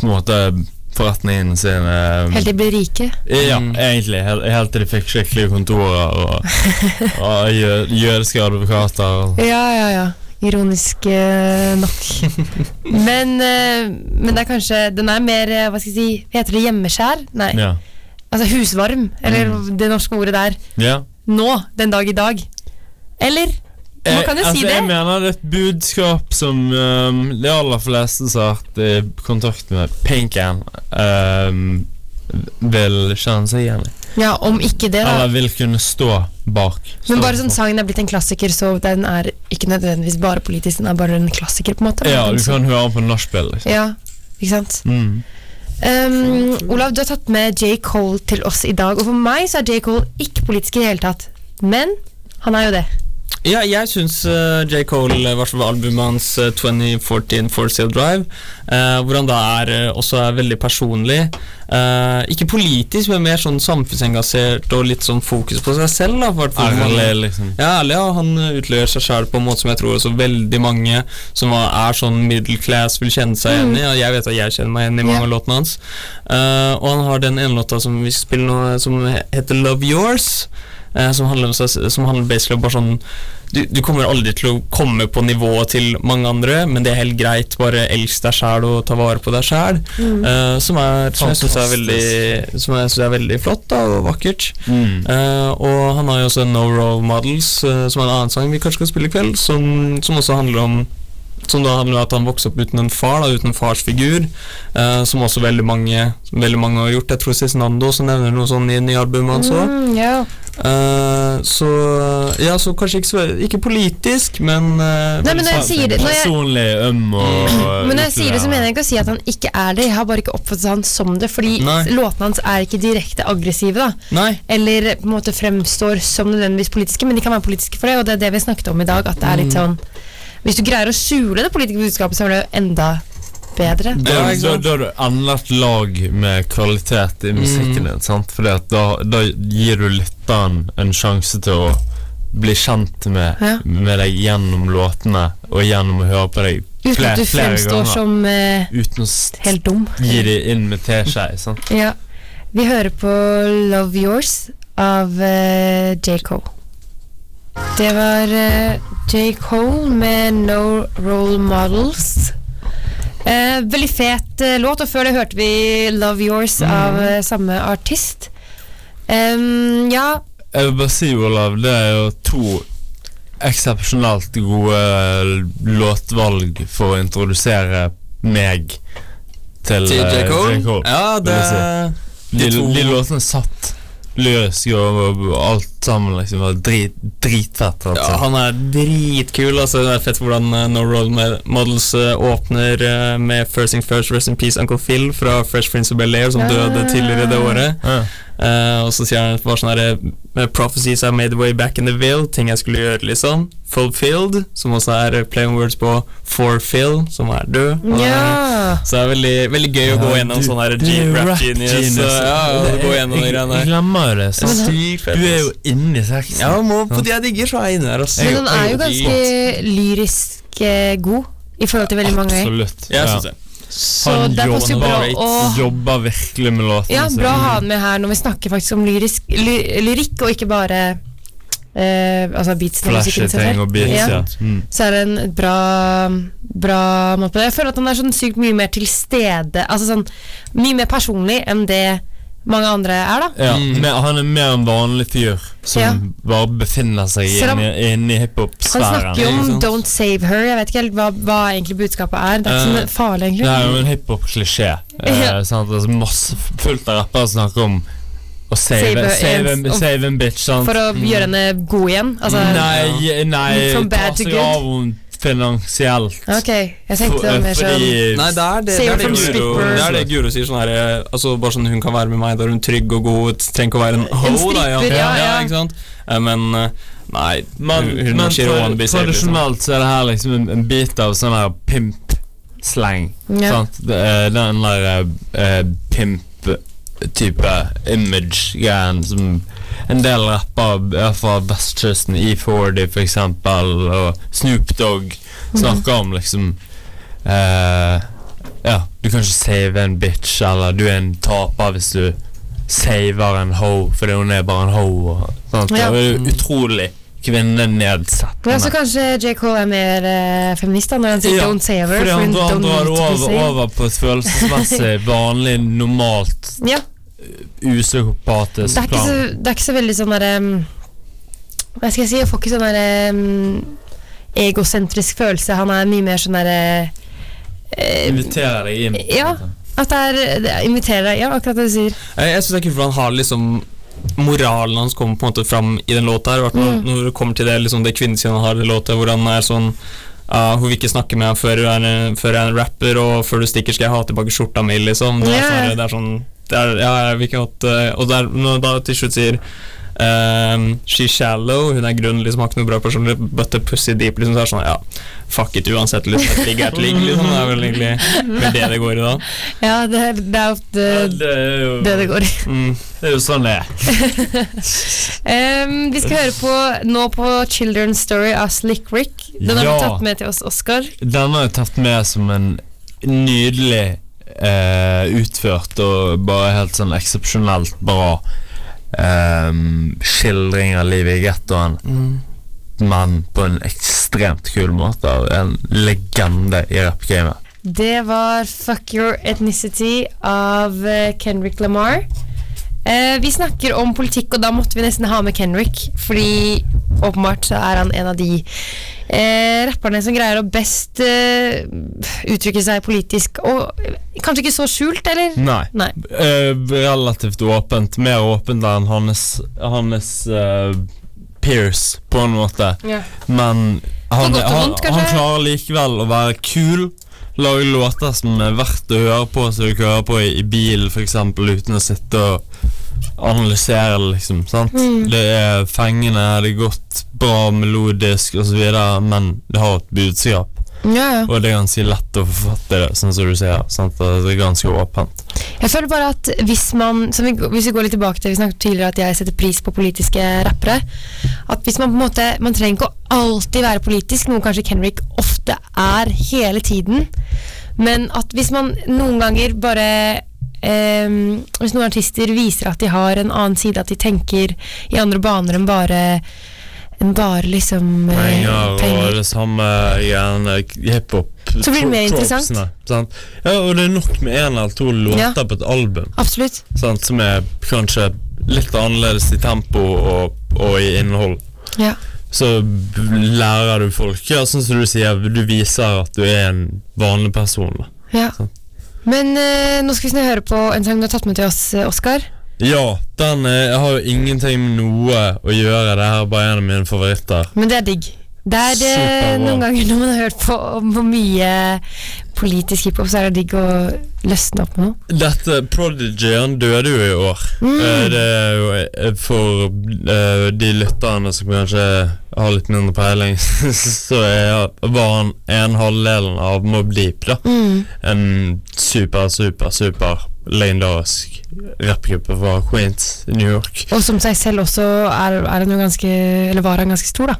på en måte forretningen sin eh, Helt til de ble rike. Ja, Mm. egentlig. Helt, helt til de fikk skikkelige kontorer og, og jødiske advokater. Ja, ja, ja. Ironisk eh, nok. men, eh, men det er kanskje Den er mer eh, Hva skal jeg si Heter det hjemmeskjær? Nei. Ja. Altså husvarm. Eller det norske ordet der. ja. Nå. Den dag i dag. Eller? Man kan jo Eh, si altså, det. Jeg mener det er et budskap som um, de aller fleste som har vært i kontakt med Pinken, um, vil kjenne igjen i. Ja, om ikke det, da. Eller vil kunne stå bak. Men bare sånn sangen er blitt en klassiker, så den er ikke nødvendigvis bare politisk, den er bare en klassiker, på en måte. Ja, du kan høre den på nachspiel. Liksom. Ja, ikke sant? Mm. Um, Olav, du har tatt med J. Cole til oss i dag, og for meg så er J. Cole ikke politisk i det hele tatt. Men han er jo det. Ja, jeg syns uh, J. Cole, i hvert fall albumet hans eh, 2014 For Sale Drive, uh, hvor han da er eh, også er veldig personlig. eh, ikke politisk, men mer sånn samfunnsengasjert og litt sånn fokus på seg selv. Da, for Ærlig, mange- liksom. Ja, ærlig, ja. Han eh, utleverer seg sjøl på en måte som jeg tror også veldig mange som er sånn middle class, vil kjenne seg igjen i. Og jeg vet at jeg kjenner meg igjen i mange Ja. av låtene hans. Eh, og han har den ene låta som vi spiller nå, som heter Love Yours. Eh, som handler om seg Som handler basically om bare sånn du, du kommer aldri til å komme på nivået til mange andre, men det er helt greit. Bare elsk deg sjæl og ta vare på deg sjæl. Mm. som, er- som jeg syns er er veldig flott da, og vakkert. Mm. Uh, og han har jo også No Role Models, uh, som er en annen sang vi kanskje skal spille i kveld, som, som også handler om som da handler om at han vokste opp uten en far, da, uten en farsfigur. Uh, som også veldig mange, veldig mange har gjort. Jeg tror Cezinando også nevner noe sånn i nye albumet hans òg. Mm, ja. Eh, så Ja, så kanskje ikke, så, ikke politisk, men uh, Nei, men når jeg sier det når jeg, Personlig øm og men når jeg sier det, så mener jeg ikke å si at han ikke er det. Jeg har bare ikke oppfattet han som det, fordi Nei. låtene hans er ikke direkte aggressive, da. Nei. Eller på en måte fremstår som nødvendigvis politiske, men de kan være politiske for det, og det er det vi snakket om i dag. At det er litt Mm. sånn Hvis du greier å skjule det politiske budskapet, så er det jo enda bedre. Da, har du enda et lag med kvalitet i musikken din. Sant? Fordi at da, da gir du lytteren en sjanse til å bli kjent med, Ja. med deg gjennom låtene og gjennom å høre på deg Uten flere, at du fremstår ganger. som eh, Uten å helt dum. gi dem inn med teskje. sant? Ja. Vi hører på Love Yours av eh, J. Cole. Det var eh, J. Cole med No Role Models. Eh, veldig fet eh, låt, og før det hørte vi Love Yours av eh, samme artist. Um, ja, Jeg vil bare si, Olav, det er jo to eksepsjonelt gode låtvalg for å introdusere meg til, Til eh, J. Cole? Ja, det si. De, de de låtene satt lyrisk og, alt sammen liksom var drit, dritfett. Ja, Altså. han er dritkul. Altså, det er fett hvordan uh, No Role Models uh, åpner uh, med First Thing First, Rest in Peace Uncle Phil fra Fresh Prince of Bel-Air, som døde tidligere det året. Ja. Eh, og så sier han bare sånn herre eh, Prophecies I made way back in the ville. Ting jeg skulle gjøre, liksom. Fulfilled, som også er playing words på Forfill, som er død. Ja. eh, Så det er veldig, veldig gøy å gå gjennom sånn her er G-rap genius. genius. og- Ja, ja, Det- gå gjennom de jeg, greiene jeg der. glemmer det. Det er Sant? sykt Du er jo inni sexen. Ja, må, på de jeg digger, så er jeg inne der. Men den er jo ganske lyrisk eh, god i forhold til veldig mange. Absolutt. Jeg Ja. synes det. Så Han det er faktisk bra å Jobber virkelig med låtene Ja, bra å ha han med her når vi snakker faktisk om lyrisk, ly, lyrikk, og ikke bare eh, altså beats og musikken og beats, Ja. ja. Mm. Så er det en bra, bra måte på det. Jeg føler at han er sånn sykt mye mer til stede, altså sånn mye mer personlig enn det mange andre er, da. Ja, Mm. men han er mer en vanlig fyr som Ja. bare befinner seg inne, inne i Han hiphop-sfæren. snakker jo om 'don't save her', jeg vet ikke helt hva, hva egentlig budskapet er. Det er ikke uh, så farlig, Det er jo en hiphop-klisjé. Ja. Eh, sant? Altså, masse fullt av rappere som snakker om å save, Save save, en- en, save en bitch. Sant? For å gjøre henne god igjen. Altså, nei, nei From ta bad to seg av henne finansielt. Ok, jeg tenkte det var mer sånn Nei, det er det, det, er det, Guro, det er det Guro sier. Sånn her, altså bare sånn Hun kan være med meg, da er hun trygg og god. Trenger ikke å være en ho. da, stripper, ja, ja. ikke sant? Eh, Men eh, nei, Men, hun, hun men for, liksom. tradisjonelt så er det her liksom en, en bit av sånn her pimp-slang. ja. Sant? Det er Den der uh, pimp-type image-greien som en del rapper ja, fra vestkysten, E40 for eksempel, og Snoop Dogg snakker om liksom uh, Ja, du kan ikke save en bitch, eller du er en taper hvis du saver en ho, fordi hun er bare en ho. Og, sant? Ja. Det er utrolig kvinnenedsettende. Ja, så kanskje J. Cole er mer eh, feminist da når han sier Ja, 'don't save her'. Fordi han, han drar det over, over på et følelsesmessig vanlig, normalt, Ja, upsykopatisk det er, ikke så, plan. det er ikke så veldig sånn derre um, Hva skal jeg si? Jeg får ikke sånn derre um, egosentrisk følelse. Han er mye mer sånn derre uh, Inviterer deg inn. Ja. At det er det inviterer deg Ja, akkurat det du sier. Jeg, jeg synes det er kult for han har liksom Moralen hans kommer på en måte fram i den låta her. Mm. Når det kommer til det liksom det kvinnesynet han har i låta, hvor han er sånn uh, Hun vil ikke snakke med ham før hun er, en- før jeg er en rapper, og før du stikker skal jeg ha tilbake skjorta mi, liksom. Det er, sånn, det er sånn det er, Ja, jeg vil ikke hatt eh, Og der, når da til slutt sier Um, She's shallow, hun er grunn, liksom har ikke noe bra personlighet, but the pussy deep, liksom. Så er det sånn, ja, fuck it uansett, liksom. Ligg er et ligg, liksom. Det er vel egentlig vel det det går i da. Ja, det er, det er ofte Ja, det, er jo, det det går i. Mm. det er jo sånn det er. Um, vi skal høre på nå på Children's Story av Slick Rick. Den har vi tatt med til oss, Oscar. Den har jeg tatt med som en nydelig eh, utført og bare helt sånn eksepsjonelt bra eh, skildring av livet i gettoen. Men på en ekstremt kul måte. En legende i rappgamet. Det var Fuck Your Ethnicity av eh, Kendrick Lamar. Eh, vi snakker om politikk, og da måtte vi nesten ha med Kendrick. Fordi åpenbart så er han en av de eh, rapperne som greier å best eh, uttrykke seg politisk. Og eh, kanskje ikke så skjult, eller? Nei. Nei. Eh, relativt åpent. Mer åpent enn hans, hans eh, Pierce, på en måte. Ja. Men han, godt han, vondt, han klarer likevel å være kul. Lage låter som er verdt å høre på, så du kan høre på i, i bilen f.eks. uten å sitte og analysere liksom. Sant? Mm. Det er fengende, det er godt, bra melodisk osv., men det har et budskap. Ja. Og det er ganske lett å forfatte det, sånn som du sier. Sant? Det er ganske åpent. Jeg føler bare at hvis man som vi, Hvis vi går litt tilbake til Vi snakket tidligere at jeg setter pris på politiske rappere. At hvis man på en måte Man trenger ikke å alltid være politisk, noe kanskje Kenrick ofte er hele tiden. Men at hvis man noen ganger bare ehm, Hvis noen artister viser at de har en annen side, at de tenker i andre baner enn bare enn bare liksom eh, Penger penger. og det samme igjen hiphop. Så blir det mer interessant. Sant? Ja, og det er nok med én eller to låter Ja. på et album Absolutt. sant? som er kanskje litt annerledes i tempo og, og i innhold. Ja. Så lærer du folk Ja, sånn som du sier, du viser at du er en vanlig person. Da. Ja. Sant. Men eh, nå skal vi høre på en sang du har tatt med til oss, eh, Oskar. Ja, den eh, har jo ingenting med noe å gjøre. Det her er bare en av mine favoritter. Men det er digg. Det er det Superbra. noen ganger når man har hørt på, på mye politisk hiphop, så er det digg å løsne opp med noe. Dette Prodigy han døde jo i år. Mm. det er jo eh, For eh, de lytterne som kanskje har litt mindre peiling, så er, var han en halvdelen av Mob Deep, da. En super, super, super legendarisk rappgruppe fra Queens New York. Og som seg selv også er, er han jo ganske Eller var han ganske stor, da.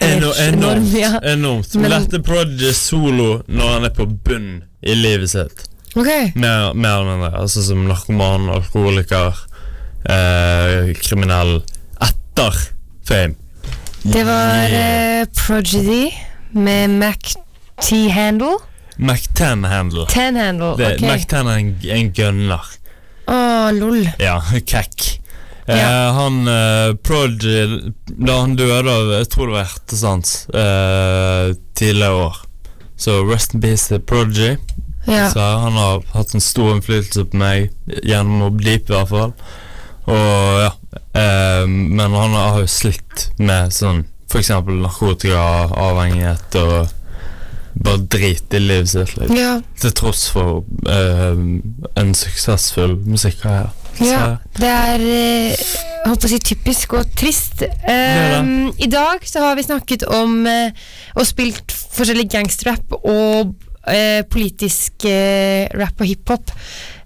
Eno, enormt. ja. enormt. Men dette Prodigy solo når han er på bunn i livet sitt. Ok. Mer, mer eller mindre. Altså som narkoman, alkoholiker, eh, kriminell. Etter fame. Det var Yeah. Prodigy med Mac T-handle. Mac Ten handle. Ten handle, Det- ok. Mac-10 er en, en gunner. Å, lol. Ja, Eh, han eh, Prodigy Da han døde av Jeg tror det var hjertesans eh, tidligere år. Så rest in peace til Prodigy. Ja. Så han har hatt en stor innflytelse på meg gjennom å bli i hvert fall. Og ja eh, Men han har jo slitt med sånn f.eks. narkotikaavhengighet og bare drit i livet sitt. Liksom. ja. Til tross for eh, en suksessfull musikkarriere. Ja, det er eh, holdt på å si typisk og trist. Um, I dag så har vi snakket om eh, og spilt forskjellig gangsterrap og uh, politisk uh, rap og hiphop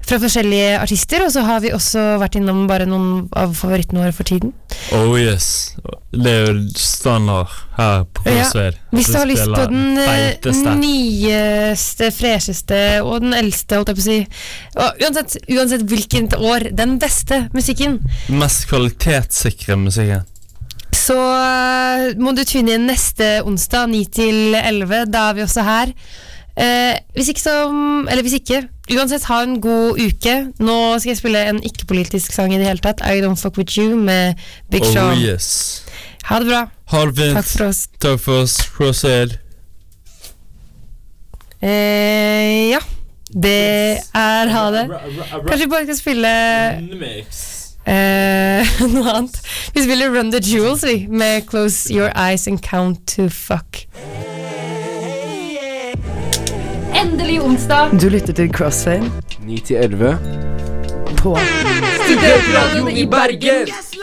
fra forskjellige artister, og så har vi også vært innom bare noen av favorittene våre for tiden. Oh yes. Det er jo standard her på Ja. Hvis du har lyst på den eh, feiteste. nyeste, fresheste og den eldste, holdt jeg på å si og uansett, uansett hvilket år, den beste musikken, Mest kvalitetssikre musikken. så eh, må du tune inn neste onsdag 9 til 11. Da er vi også her. Eh, hvis ikke som Eller hvis ikke, uansett ha en god uke. Nå skal jeg spille en ikke-politisk sang i det hele tatt. I Don't Fuck With You med Big Oh Show. yes. Ha det bra. Ha det fint. Takk for oss. Takk for oss. Crossfade. Eh, ja. Det er ha det. Kanskje vi bare skal spille eh, noe annet. Vi spiller Run the Jewels vi, med Close Your Eyes and Count to Fuck. Endelig onsdag. Du lytter til Crossfade 9 til 11. på Studentradioen i Bergen. Yes,